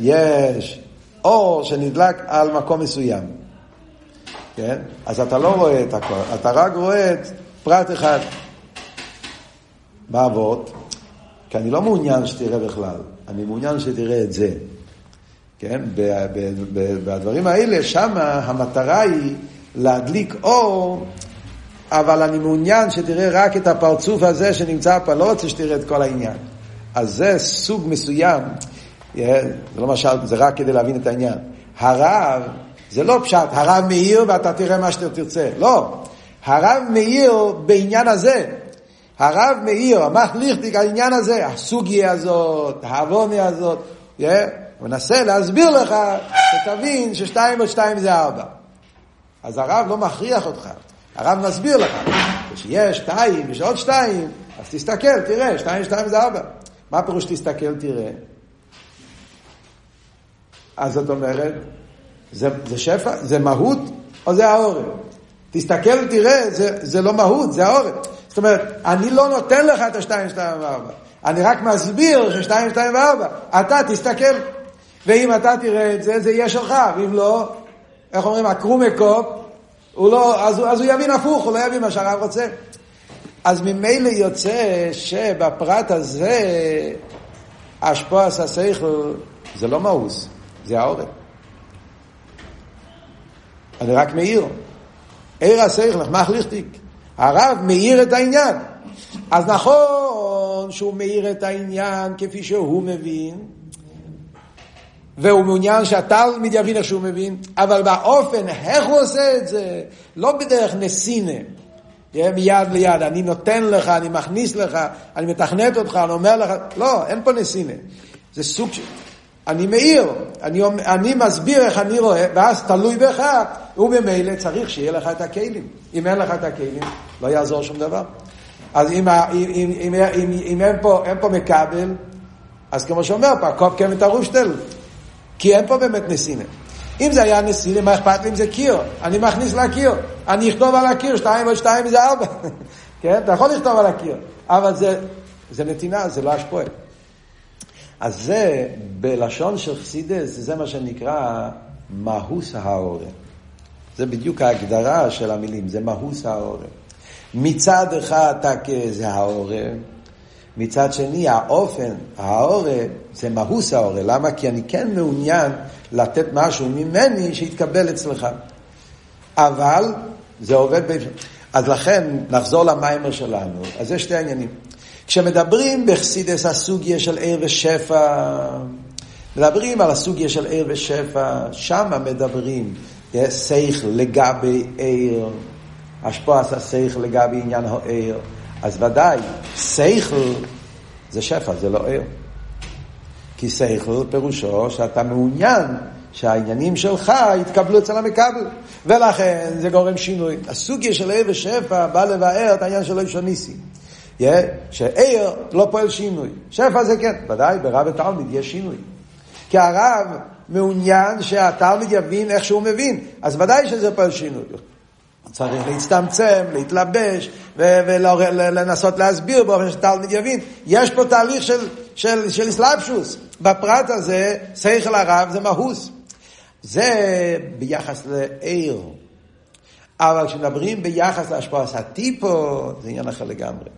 יש אור שנדלק על מקום מסוים. כן? אז אתה לא רואה את הכל, אתה רק רואה את פרט אחד. מה אבות? כי אני לא מעוניין שתראה בכלל, אני מעוניין שתראה את זה. כן? בדברים האלה, שם המטרה היא להדליק אור, אבל אני מעוניין שתראה רק את הפרצוף הזה שנמצא פה, לא רוצה שתראה את כל העניין. אז זה סוג מסוים, זה לא משל, זה רק כדי להבין את העניין. הרב, זה לא פשט, הרב מאיר ואתה תראה מה שאתה תרצה. לא. הרב מאיר בעניין הזה. הרב מאיר, המחליכטיק העניין הזה, הסוגיה הזאת, העוונה הזאת, הוא מנסה להסביר לך, שתבין ששתיים ועוד שתיים זה ארבע. אז הרב לא מכריח אותך, הרב מסביר לך, כשיש שתיים, יש עוד שתיים, אז תסתכל, תראה, שתיים ושתיים זה ארבע. מה פירוש תסתכל, תראה? אז זאת אומרת, זה, זה שפע, זה מהות או זה העורף? תסתכל ותראה, זה, זה לא מהות, זה העורף. זאת אומרת, אני לא נותן לך את השתיים, שתיים וארבע. אני רק מסביר ששתיים, שתיים וארבע. אתה תסתכל. ואם אתה תראה את זה, זה יהיה שלך. ואם לא, איך אומרים, הקרומקופ, הוא לא, אז, אז הוא יבין הפוך, הוא לא יבין מה שהרב רוצה. אז ממילא יוצא שבפרט הזה, אשפועס השכל זה לא מאוס, זה העורף. אני רק מעיר. עיר השכל, מחליכתיק. הרב מאיר את העניין. אז נכון שהוא מאיר את העניין כפי שהוא מבין, והוא מעוניין שהתלמיד יבין איך שהוא מבין, אבל באופן, איך הוא עושה את זה? לא בדרך נסינה, מיד ליד, אני נותן לך, אני מכניס לך, אני מתכנת אותך, אני אומר לך, לא, אין פה נסינה. זה סוג של... אני מאיר, אני, אני מסביר איך אני רואה, ואז תלוי בך, וממילא צריך שיהיה לך את הכלים. אם אין לך את הכלים, לא יעזור שום דבר. אז אם, אם, אם, אם, אם אין, פה, פה מקבל, אז כמו שאומר פה, קופ קמת הרושטל, כי אין פה באמת נסינה. אם זה היה נסינה, מה אכפת לי אם זה קיר? אני מכניס לקיר, אני אכתוב על הקיר, שתיים ועוד שתיים זה ארבע. כן? אתה יכול לכתוב על הקיר, אבל זה, זה נתינה, זה לא השפועה. אז זה, בלשון של חסידס, זה מה שנקרא מהוס האורן. זה בדיוק ההגדרה של המילים, זה מהוס האורן. מצד אחד תקה זה האורן, מצד שני האופן, האורן, זה מהוס האורן. למה? כי אני כן מעוניין לתת משהו ממני שיתקבל אצלך. אבל זה עובד ב... אז לכן, נחזור למיימר שלנו. אז זה שתי העניינים. כשמדברים בחסידס הסוגיה של עיר ושפע, מדברים על הסוגיה של עיר ושפע, שם מדברים שכל לגבי עיר, השפעת השכל לגבי עניין העיר, אז ודאי, שכל זה שפע, זה לא עיר. כי שכל פירושו שאתה מעוניין שהעניינים שלך יתקבלו אצל המקבל, ולכן זה גורם שינוי. הסוגיה של עיר ושפע בא לבאר את העניין של אישו ניסי. שעיר לא פועל שינוי. שפע זה כן, ודאי, ברב ותלמיד יש שינוי. כי הרב מעוניין שהתלמיד יבין איך שהוא מבין, אז ודאי שזה פועל שינוי. צריך להצטמצם, להתלבש, ולנסות להסביר באופן שתלמיד יבין. יש פה תהליך של, של, של אסלאפשוס. בפרט הזה, שכל הרב זה מהוס. זה ביחס לעיר. אבל כשמדברים ביחס להשפעה הטיפו, זה עניין אחר לגמרי.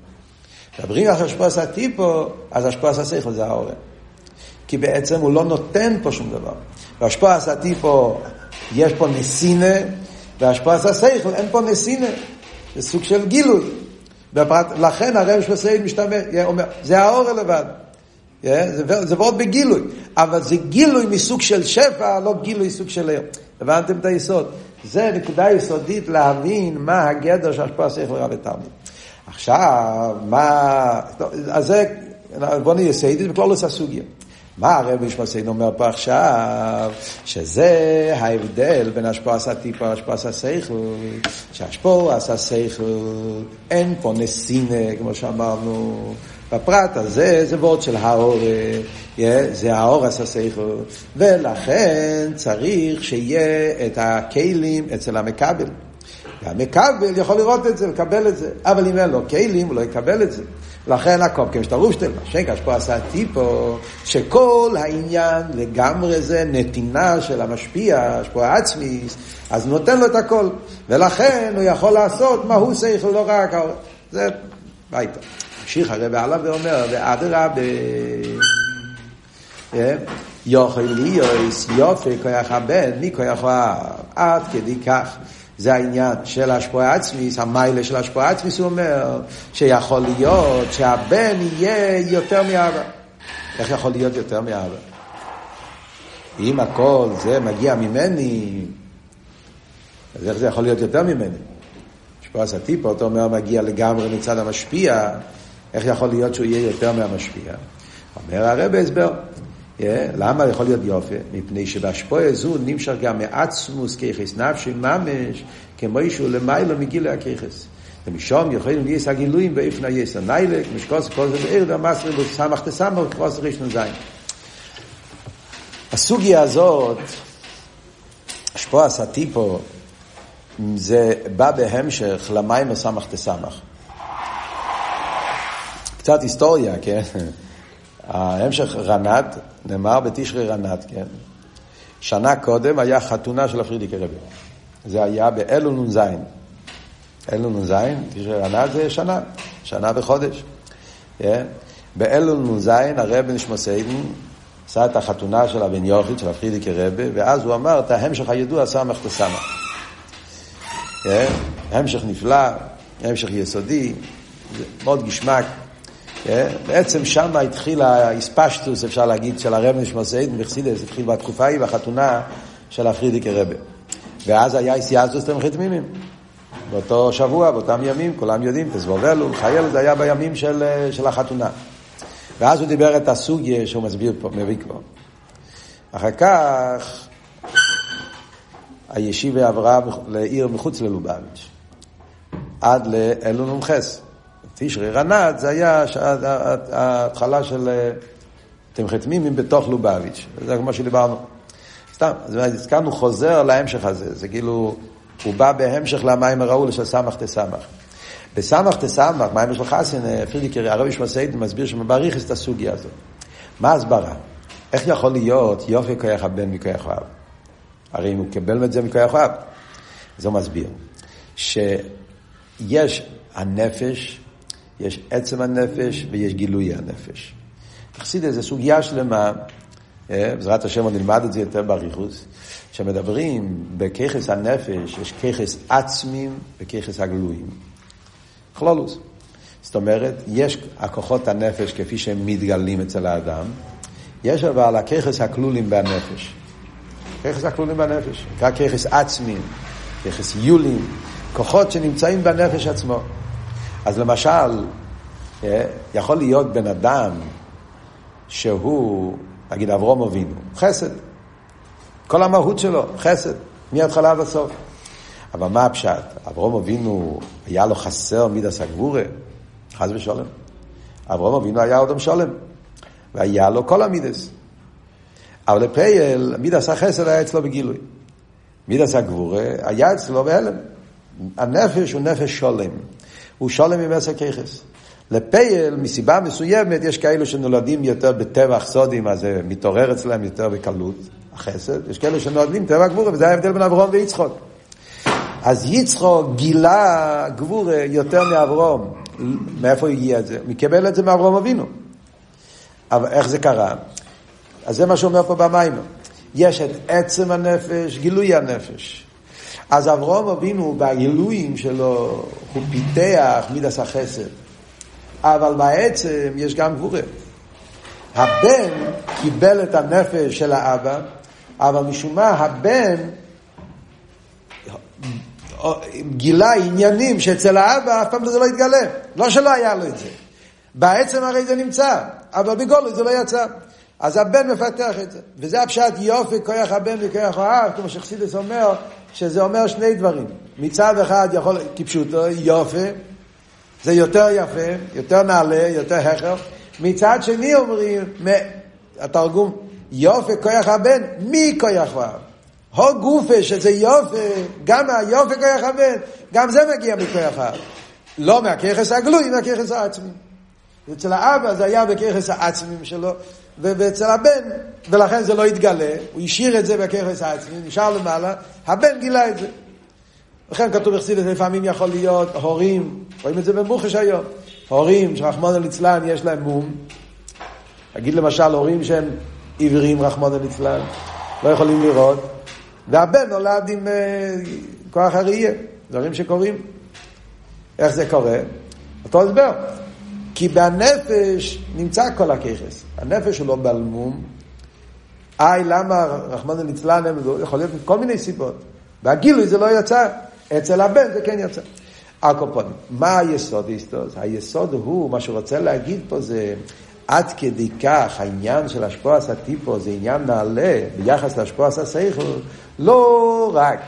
מדברים על השפועס הטיפו, אז השפועס השכל זה העורם. כי בעצם הוא לא נותן פה שום דבר. והשפועס הטיפו, יש פה נסינה, והשפועס השכל, אין פה נסינה. זה סוג של גילוי. בפרט, לכן הרב שפסייד משתמש, אומר, זה האור לבד. זה, זה ועוד בגילוי, אבל זה גילוי מסוג של שפע, לא גילוי סוג של ער. הבנתם את היסוד? זה נקודה יסודית להבין מה הגדר של השפעה שכל רב ותלמיד. עכשיו, מה... אז זה, בוא נהיה סיידית בכלולוס הסוגיה. מה הרב משמעסיין אומר פה עכשיו? שזה ההבדל בין השפועס הטיפה להשפועס השכל, שהשפועס השכל אין פה נסינה, כמו שאמרנו, בפרט הזה זה וורד של האור, זה האור עשה שכל, ולכן צריך שיהיה את הכלים אצל המכבל. והמקבל יכול לראות את זה, לקבל את זה, אבל אם אין לו כלים הוא לא יקבל את זה. לכן הקופקים שאתה רושטל, שנקש פה עשה טיפו, שכל העניין לגמרי זה נתינה של המשפיע, יש פה עצמיס, אז נותן לו את הכל, ולכן הוא יכול לעשות מה הוא שכל, לא רק, זה ביתה. ממשיך הרב עליו ואומר, ואדרבה, יוכל ליוס, יופי כוח הבן, מי כוח האב, עד כדי כך. זה העניין של השפועה עצמיס, המיילה של השפועה עצמיס, הוא אומר שיכול להיות שהבן יהיה יותר מאבא. איך יכול להיות יותר מאבא? אם הכל זה מגיע ממני, אז איך זה יכול להיות יותר ממני? השפועה סטיפה, אותו אומר, מגיע לגמרי מצד המשפיע, איך יכול להיות שהוא יהיה יותר מהמשפיע? אומר הרב הסבר, למה יכול להיות יופי? מפני שבהשפועה זו נמשך גם מעצמוס כיחס נפשי ממש, כמו שהוא למיילו מגיל הכיחס. ומשום יכולים להיות הגילויים באיפן היסר ניילק, משקוס כל זה בעיר והמסר בסמך תסמך וכרוס ראשון זין. הסוגיה הזאת, השפוע הסטיפו, זה בא בהמשך למים וסמך תסמך. קצת היסטוריה, כן? ההמשך רנת, נאמר בתשרי רנת, כן? שנה קודם היה חתונה של הפרידיקי רבי. זה היה באלול נ"ז. אלול נ"ז, תשרי רנת זה שנה, שנה וחודש. כן? באלול נ"ז הרב נשמוסיידן עשה את החתונה של הבן יוכיד, של הפרידיקי רבי, ואז הוא אמר את ההמשך הידוע סמך תסמך. כן? המשך נפלא, המשך יסודי, מאוד גשמק. בעצם שם התחיל האספשטוס, אפשר להגיד, של הרב נשמוסיידן וחסידס, התחיל בתקופה ההיא בחתונה של הפרידיקי רבי. ואז היה איסיאסוס תמחית מימים. באותו שבוע, באותם ימים, כולם יודעים, תזבובלו, חייל, זה היה בימים של, של החתונה. ואז הוא דיבר את הסוגיה שהוא מסביר פה, מביא פה. אחר כך הישיבה עברה לעיר מחוץ ללובביץ', עד לאלון ומחס. תשרי רנת זה היה ההתחלה של אה, תמחת מימים בתוך לובביץ', זה כמו שדיברנו. סתם, אז הזכרנו חוזר להמשך הזה, זה כאילו, הוא בא בהמשך למים הראו של סמך תסמך. בסמך תסמך, מים של חסין, אה, פרידיקר, הרב ישמע מסביר שמבריך את הסוגיה הזאת. מה הסברה? איך יכול להיות יופי כוח הבן מכוח האב? הרי אם הוא קיבל את זה מכוח האב. אז הוא מסביר שיש הנפש יש עצם הנפש ויש גילוי הנפש. תחסיד איזה סוגיה שלמה, אה, בעזרת השם עוד נלמד את זה יותר באריכוס, שמדברים בככס הנפש, יש ככס עצמים וככס הגלויים. כלולוס. זאת אומרת, יש הכוחות הנפש כפי שהם מתגלים אצל האדם, יש אבל הככס הכלולים בנפש. ככס הכלולים בנפש, נקרא ככס עצמים, ככס יולים, כוחות שנמצאים בנפש עצמו. אז למשל, אה, יכול להיות בן אדם שהוא, נגיד אברום אבינו, חסד. כל המהות שלו, חסד, מההתחלה עד הסוף. אבל מה הפשט? אברום אבינו, היה לו חסר מידס הגבורה? חס ושלום. אברום אבינו היה אדם שלם, והיה לו כל המידס. אבל לפייל, מידס החסד היה אצלו בגילוי. מידס הגבורה היה אצלו בהלם. הנפש הוא נפש שולם. הוא שולם עם עשר ככס. לפייל, מסיבה מסוימת, יש כאלו שנולדים יותר בטבח סודים, אז זה מתעורר אצלם יותר בקלות, החסד. יש כאלו שנולדים טבע גבורה, וזה ההבדל בין אברום ויצחוק. אז יצחוק גילה גבורה יותר מאברום. מאיפה הגיע את זה? הוא קיבל את זה מאברום אבינו. אבל איך זה קרה? אז זה מה שאומר פה במים. יש את עצם הנפש, גילוי הנפש. אז אברום אבינו, בגילויים שלו, הוא פיתח מידס החסד. אבל בעצם יש גם גבורה. הבן קיבל את הנפש של האבא, אבל משום מה הבן גילה עניינים שאצל האבא אף פעם זה לא התגלה. לא שלא היה לו את זה. בעצם הרי זה נמצא, אבל בגולו זה לא יצא. אז הבן מפתח את זה. וזה הפשט יופי, כוח הבן וכוח האב, כמו שחסידס אומר, שזה אומר שני דברים. מצד אחד יכול, כפשוטו, יופי, זה יותר יפה, יותר נעלה, יותר הכר. מצד שני אומרים, התרגום, יופי כוח הבן, מי כוח האב? הו גופה שזה יופי, גם היופי כוח הבן, גם זה מגיע מכוח האב. לא מהככס הגלוי, מהככס העצמי. אצל האבא זה היה בככס העצמים שלו, ואצל הבן, ולכן זה לא התגלה, הוא השאיר את זה בככס העצמי, נשאר למעלה, הבן גילה את זה. לכן כתוב בחסידס, לפעמים יכול להיות הורים, רואים את זה במוחש היום, הורים שרחמון ליצלן יש להם מום, נגיד למשל הורים שהם עיוורים רחמון ליצלן, לא יכולים לראות, והבן נולד עם uh, כוח הראייה, דברים שקורים. איך זה קורה? אותו הסבר. כי בנפש נמצא כל הככס. הנפש הוא לא בלמום. איי, למה רחמנא ליצלן, יכול להיות מכל מיני סיבות. והגילוי זה לא יצא. אצל הבן זה כן יצא. הקופונים. מה היסוד היסטוס? היסוד הוא, מה שהוא רוצה להגיד פה זה, עד כדי כך העניין של השפועס הטיפו זה עניין נעלה ביחס להשפועס השכל, לא רק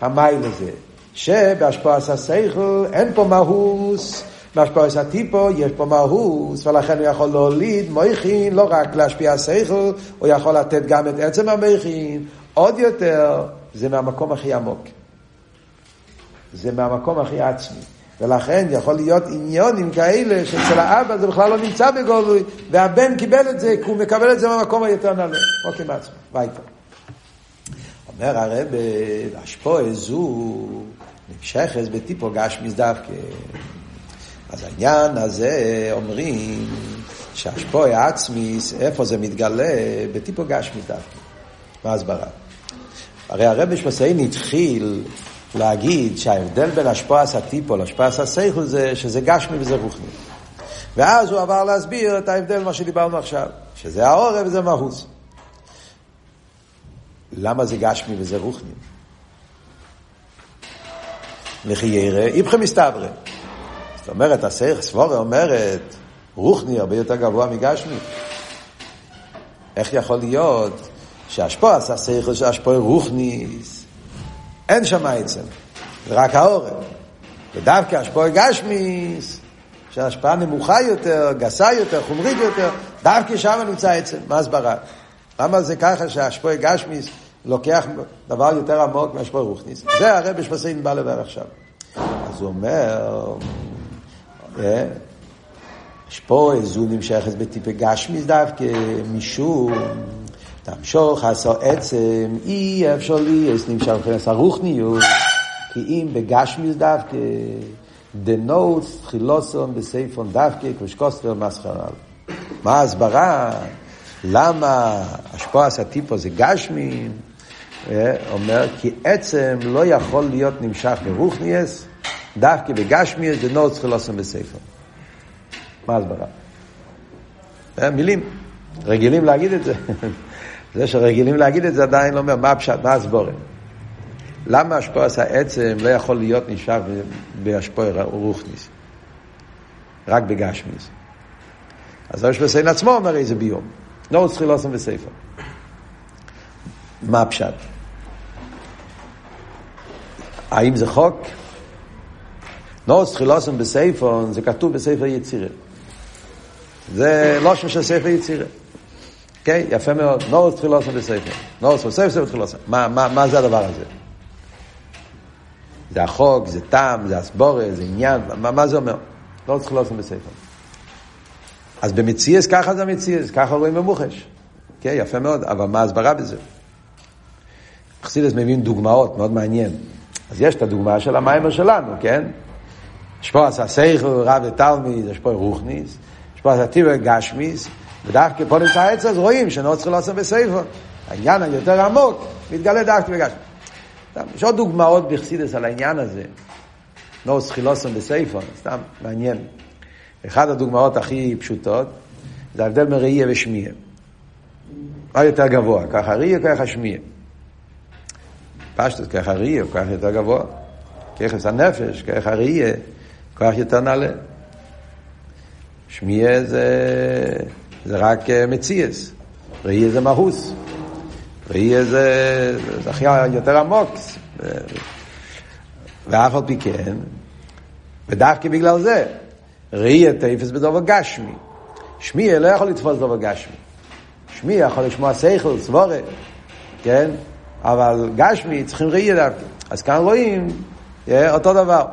המייל הזה, שבהשפועס השכל אין פה מהוס, בהשפועס הטיפו יש פה מהוס, ולכן הוא יכול להוליד מויכין, לא רק להשפיע השכל, הוא יכול לתת גם את עצם המויכין, עוד יותר, זה מהמקום הכי עמוק. זה מהמקום הכי עצמי. ולכן יכול להיות עניונים כאלה שאצל האבא זה בכלל לא נמצא בגולוי, והבן קיבל את זה, כי הוא מקבל את זה מהמקום היותר נעלה. אוקיי, מעצמו, ביתה. אומר הרב, השפועה זו נמשכת בטיפו גשמיס דווקא. אז העניין הזה אומרים שהשפועה עצמיס, איפה זה מתגלה? בטיפו גשמיס דווקא. מה הסברה? הרי הרב שמסיין התחיל להגיד שההבדל בין השפועס הטיפו להשפועס הסייכל זה שזה גשמי וזה רוחני. ואז הוא עבר להסביר את ההבדל, מה שדיברנו עכשיו, שזה העורב וזה מהוס. למה זה גשמי וזה רוחני? לכי ירא, איפכם מסתברא. זאת אומרת, סבורה אומרת, רוחני הרבה יותר גבוה מגשמי. איך יכול להיות שהשפוע עשה שכל שהשפוע רוחניס אין שם עצם, זה רק העורף. ודווקא השפוע גשמיס, שההשפעה נמוכה יותר, גסה יותר, חומרית יותר, דווקא שם נמצא עצם. מה הסברה? למה זה ככה שהשפוע גשמיס לוקח דבר יותר עמוק מהשפוע רוחניס? זה הרב בשפסיין בא לדבר עכשיו. אז הוא אומר, השפוע זו נמשכת בטיפי גשמיס דווקא משום תמשוך עשו עצם, אי אפשר לי, אז נמשך מבחינת הרוחניות, כי אם בגשמיס דווקא, דנוס חילוסון בסייפון דווקא, קושקוסטר מסחרל. מה ההסברה? למה השפועס הטיפו זה גשמי? אומר, כי עצם לא יכול להיות נמשך ברוחניאס, דווקא בגשמיאס דנוס חילוסון בסייפון. מה ההסברה? מילים, רגילים להגיד את זה. זה שרגילים להגיד את זה עדיין לא אומר מה הפשט, מה הסבורם. למה השפועס העצם לא יכול להיות נשאר בהשפוע רוחניס? רק בגשמיס. אז ראש בסיין עצמו אומר איזה ביום. לא צריך לעשות בספר. מה הפשט? האם זה חוק? לא צריך לעשות בספר, זה כתוב בספר יצירה. זה לא שם של ספר יצירה. אוקיי? יפה מאוד. נורס תחילוסו בספר. נורס בספר, ספר תחילוסו. מה, מה, מה זה הדבר הזה? זה החוק, זה טעם, זה אסבורה, זה עניין, מה, מה זה אומר? נורס תחילוסו בספר. אז במציאס ככה זה המציאס, ככה רואים במוחש. אוקיי? יפה מאוד, אבל מה ההסברה בזה? חסידס מבין דוגמאות, מאוד מעניין. אז יש את הדוגמה של המיימר שלנו, כן? פה עשה סייכל, רב ותלמיד, יש פה רוחניס, יש פה עשה טיבר גשמיס, ודווקא פה נמצא העץ, אז רואים שלא צריך לעשות בסייפון. העניין היותר עמוק מתגלה דווקא בגשמי. יש עוד דוגמאות בחסידס על העניין הזה. לא סחילוסון בסייפון, סתם מעניין. אחת הדוגמאות הכי פשוטות זה ההבדל מראייה ושמיעה. מה יותר גבוה, ככה ראייה, ככה שמיעה. פשטוס, ככה ראייה, ככה יותר גבוה. ככה הנפש, ככה ראייה, ככה יותר נעלה. שמיעה זה... זה רק אה, מציאס. ראייה זה מהוס. ראייה זה, זה הכי יותר עמוק. ואף על פי כן, ודווקא בגלל זה, ראייה תפס בדובר גשמי. שמיע לא יכול לתפוס דובר גשמי. שמיע יכול לשמוע שכל, סבורה, כן? אבל גשמי צריכים ראייה דווקא. אז כאן רואים אותו דבר.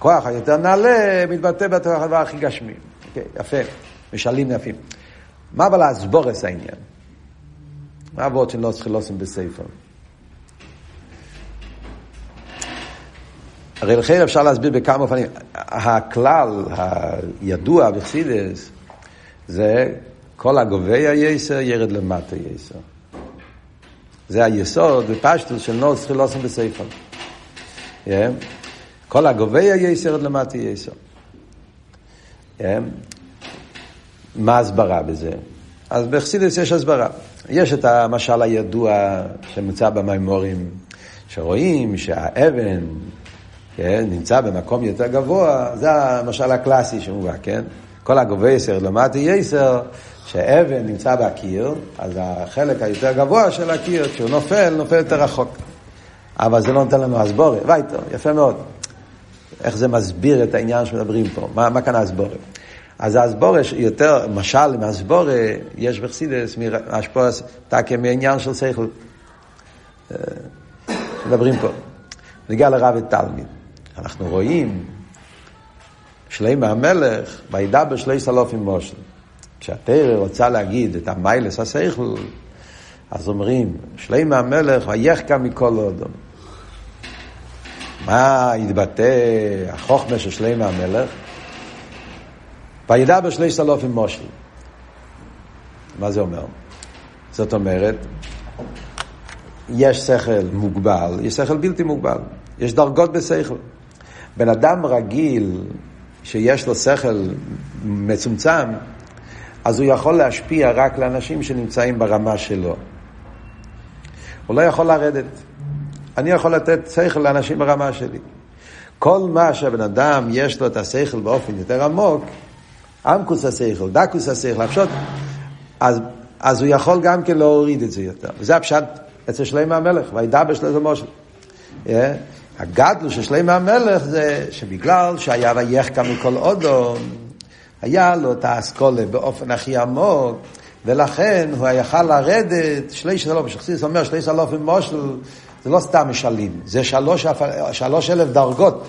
כוח היותר נעלה מתבטא בדבר הכי גשמי. Okay, יפה, משלים יפים. מה אבל להסבורס העניין? מה עבוד שלא צריכים לעשות בספר? הרי לכן אפשר להסביר בכמה אופנים. הכלל הידוע בחסידס זה כל הגובה היסר ירד למטה יסר. זה היסוד ופשטוס של נוס צריכים לעשות בספר. Yeah. כל הגובה היסר ירד למטה יסר. Yeah. מה ההסברה בזה? אז בחסידס יש הסברה. יש את המשל הידוע שמוצע במימורים, שרואים שהאבן כן, נמצא במקום יותר גבוה, זה המשל הקלאסי שמובא, כן? כל הגובה יסר למטה יסר, שאבן נמצא בקיר, אז החלק היותר גבוה של הקיר, כשהוא נופל, נופל יותר רחוק. אבל זה לא נותן לנו הסבורה. וייטו, יפה מאוד. איך זה מסביר את העניין שמדברים פה? מה, מה כאן הסבורה? אז הסבורה יותר, משל מהסבורה, יש בחסידס, מהשפועס, תקה מעניין של שכל. אה, מדברים פה. נגיע לרב ותלמיד. אנחנו רואים שלמה המלך, וידבר שלי סלופים מושל. כשהתרא רוצה להגיד את המיילס השכל, אז אומרים, שלמה המלך ויחקה מכל אודום. מה התבטא החוכמה של שלמה המלך? וידע בשלי סלופים מושל. מה זה אומר? זאת אומרת, יש שכל מוגבל, יש שכל בלתי מוגבל, יש דרגות בשכל. בן אדם רגיל, שיש לו שכל מצומצם, אז הוא יכול להשפיע רק לאנשים שנמצאים ברמה שלו. הוא לא יכול לרדת. אני יכול לתת שכל לאנשים ברמה שלי. כל מה שהבן אדם יש לו את השכל באופן יותר עמוק, עמקוס השכל, דקוס השכל, הפשוט, אז, אז הוא יכול גם כן להוריד את זה יותר. וזה הפשט אצל שלמה המלך, וידבר שלמה משה. Yeah. הגדלו של שלמה המלך זה שבגלל שהיה ויחקה מכל אודום, היה לו את האסכולה באופן הכי עמוק, ולכן הוא יכל לרדת, שליש אלוף, שחסידס אומר שליש אלוף עם מושל, זה לא סתם משלים, זה שלוש, שלוש אלף דרגות.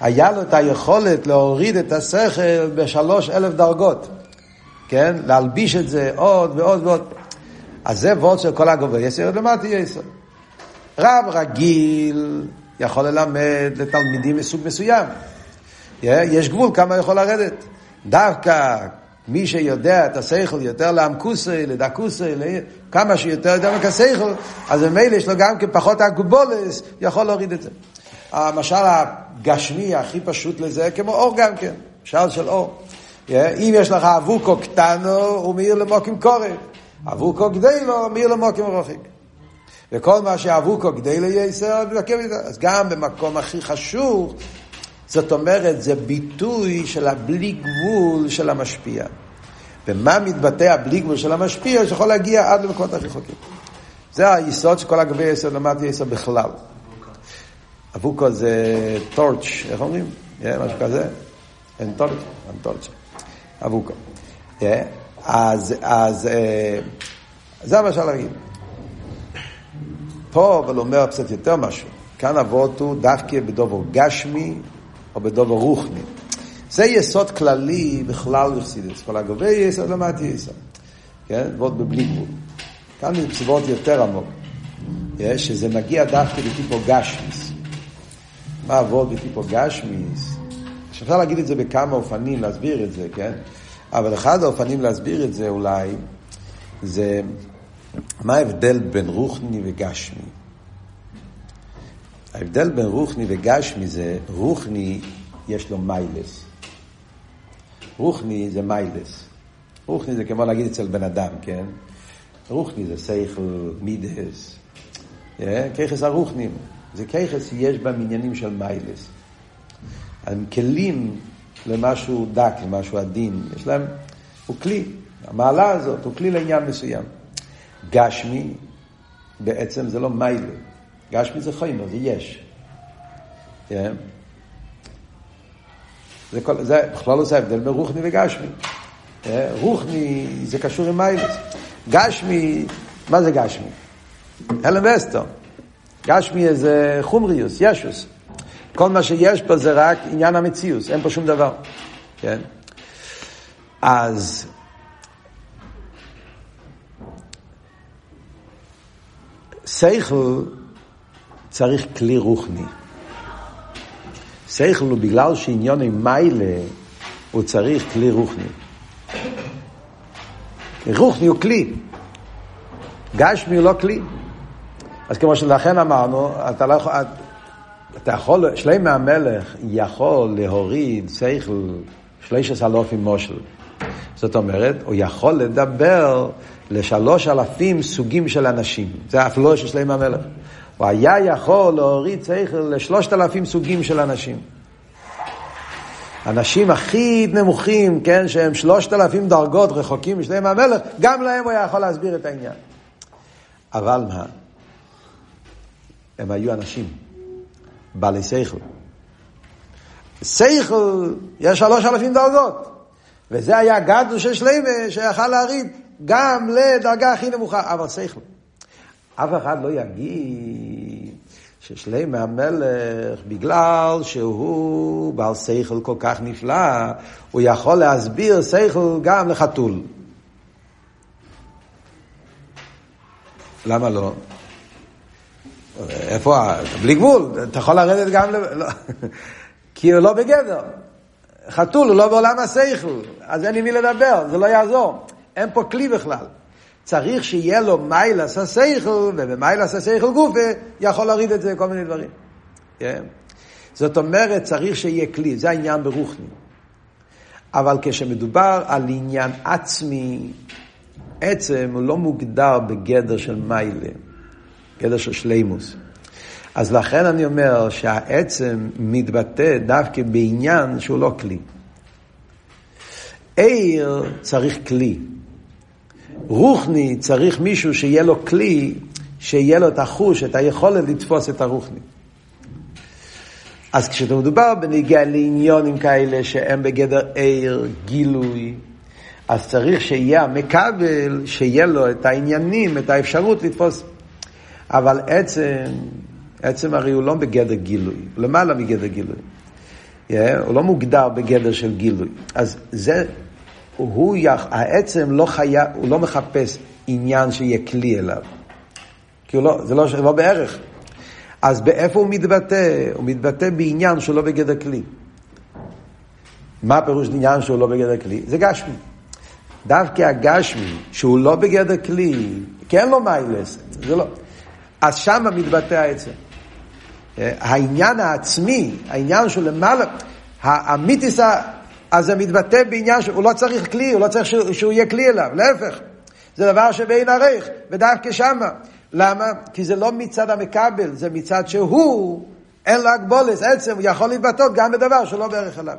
היה לו את היכולת להוריד את השכל בשלוש אלף דרגות, כן? להלביש את זה עוד ועוד ועוד. אז זה וורד של כל הגובה, יסר למטה יסר. רב רגיל יכול ללמד לתלמידים מסוג מסוים. יש גבול כמה יכול לרדת. דווקא מי שיודע את השכל יותר לעמקוסי, לדקוסי, כמה שיותר יודע מכסייכל, אז ממילא יש לו גם כן פחות אגובולס, יכול להוריד את זה. המשל הגשמי הכי פשוט לזה, כמו אור גם כן, משל של אור. אם יש לך אבוקו קטנו, הוא מאיר למוקים קורא. אבוקו גדלו, מאיר למוקים רוחק. וכל מה שאבוקו כדי לייסר, אז גם במקום הכי חשוב, זאת אומרת, זה ביטוי של הבלי גבול של המשפיע. ומה מתבטא הבלי גבול של המשפיע, שיכול להגיע עד למקומות הכי חוקים. זה היסוד של כל הגבי יסר, למדתי יסר בכלל. אבוקו זה טורץ', איך אומרים? משהו כזה? אין טורץ', אין טורץ'. אבוקו. אז, אז אה, זה שאפשר להגיד. פה אבל אומר קצת יותר משהו. כאן אבות הוא דווקא בדובר גשמי או בדובר רוחני. זה יסוד כללי בכלל בחסידס. כל הגובה יסוד למדתי יסוד. כן? ועוד בבלי גבול. כאן זה פסיבות יותר עמוק. שזה מגיע דווקא בטיפו גשמיס. מה עבוד בטיפו גשמיס? אפשר להגיד את זה בכמה אופנים, להסביר את זה, כן? אבל אחד האופנים להסביר את זה אולי, זה מה ההבדל בין רוחני וגשמי? ההבדל בין רוחני וגשמי זה, רוחני יש לו מיילס. רוחני זה מיילס. רוחני זה כמו להגיד אצל בן אדם, כן? רוחני זה סייכל, מידס. ככס הרוחנים. זה ככס שיש בה מניינים של מיילס. הם כלים למשהו דק, למשהו עדין. יש להם, הוא כלי. המעלה הזאת הוא כלי לעניין מסוים. גשמי בעצם זה לא מיילה. גשמי זה חיימר, זה יש. כן? זה, כל, זה בכלל לא זה ההבדל בין רוחני וגשמי. כן? רוחני זה קשור עם מיילס. גשמי, מה זה גשמי? הלם וסטון. גשמי זה חומריוס, ישוס. כל מה שיש פה זה רק עניין המציאוס, אין פה שום דבר. כן? אז שכל צריך כלי רוחני. שכל הוא בגלל שעניון עם מיילה, הוא צריך כלי רוחני. רוחני הוא כלי. גשמי הוא לא כלי. אז כמו שלכן אמרנו, אתה לא יכול, אתה יכול, שלמה המלך יכול להוריד שכל שלוש אלופים מושל. זאת אומרת, הוא יכול לדבר לשלוש אלפים סוגים של אנשים. זה אף לא של שלמה המלך. הוא היה יכול להוריד שכל לשלושת אלפים סוגים של אנשים. אנשים הכי נמוכים, כן, שהם שלושת אלפים דרגות רחוקים משלם המלך, גם להם הוא היה יכול להסביר את העניין. אבל מה? הם היו אנשים, בעלי שכל. שכל, יש שלוש אלפים דרגות. וזה היה גדול של שלמה שיכל להריד גם לדרגה הכי נמוכה, אבל שכל. אף אחד לא יגיד ששלמה המלך, בגלל שהוא בעל שכל כל כך נפלא, הוא יכול להסביר שכל גם לחתול. למה לא? איפה, בלי גבול, אתה יכול לרדת גם, לא. כי הוא לא בגדר. חתול הוא לא בעולם השכל, אז אין עם מי לדבר, זה לא יעזור. אין פה כלי בכלל. צריך שיהיה לו מיילס השכל, ובמיילס השכל גופה יכול להוריד את זה, כל מיני דברים. כן? זאת אומרת, צריך שיהיה כלי, זה העניין ברוחני. אבל כשמדובר על עניין עצמי, עצם הוא לא מוגדר בגדר של מיילה, גדר של שלימוס. אז לכן אני אומר שהעצם מתבטא דווקא בעניין שהוא לא כלי. עיר צריך כלי. רוחני צריך מישהו שיהיה לו כלי, שיהיה לו את החוש, את היכולת לתפוס את הרוחני. אז כשאתה מדובר בנגיע לעניונים כאלה שהם בגדר עיר, גילוי, אז צריך שיהיה המקבל, שיהיה לו את העניינים, את האפשרות לתפוס. אבל עצם, עצם הרי הוא לא בגדר גילוי, למעלה מגדר גילוי. Yeah, הוא לא מוגדר בגדר של גילוי. אז זה הוא, העצם לא חיה, הוא לא מחפש עניין שיהיה כלי אליו. כי הוא לא, זה לא, לא בערך. אז באיפה הוא מתבטא? הוא מתבטא בעניין שהוא לא בגדר כלי. מה הפירוש עניין שהוא לא בגדר כלי? זה גשמי. דווקא הגשמי, שהוא לא בגדר כלי, כי אין לו מיילס, זה לא. אז שם מתבטא העצם. העניין העצמי, העניין שהוא למעלה, המיתיס אז זה מתבטא בעניין שהוא לא צריך כלי, הוא לא צריך שהוא, שהוא יהיה כלי אליו, להפך. זה דבר שבין ערך, ודווקא שמה. למה? כי זה לא מצד המקבל, זה מצד שהוא, אין לו הגבולס, עצם, הוא יכול להתבטא גם בדבר שלא בערך אליו.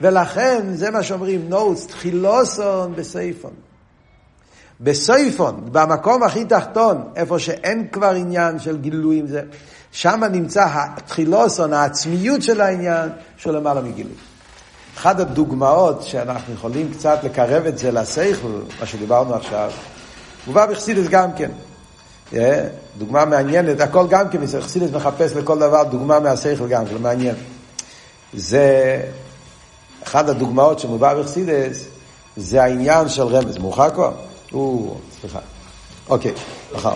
ולכן, זה מה שאומרים, נוטס, תחילוסון בסייפון. בסייפון, במקום הכי תחתון, איפה שאין כבר עניין של גילויים, זה, שם נמצא התחילוסון, העצמיות של העניין, שהוא למעלה מגילוי. אחת הדוגמאות שאנחנו יכולים קצת לקרב את זה לשכל, מה שדיברנו עכשיו, מובא בחסידס גם כן. Yeah, דוגמה מעניינת, הכל גם כן, חסידס מחפש לכל דבר דוגמה מהשכל גם כן, מעניין. זה, אחת הדוגמאות שמובא בחסידס, זה העניין של רמז. מאוחר כבר? או, סליחה. אוקיי, מחר.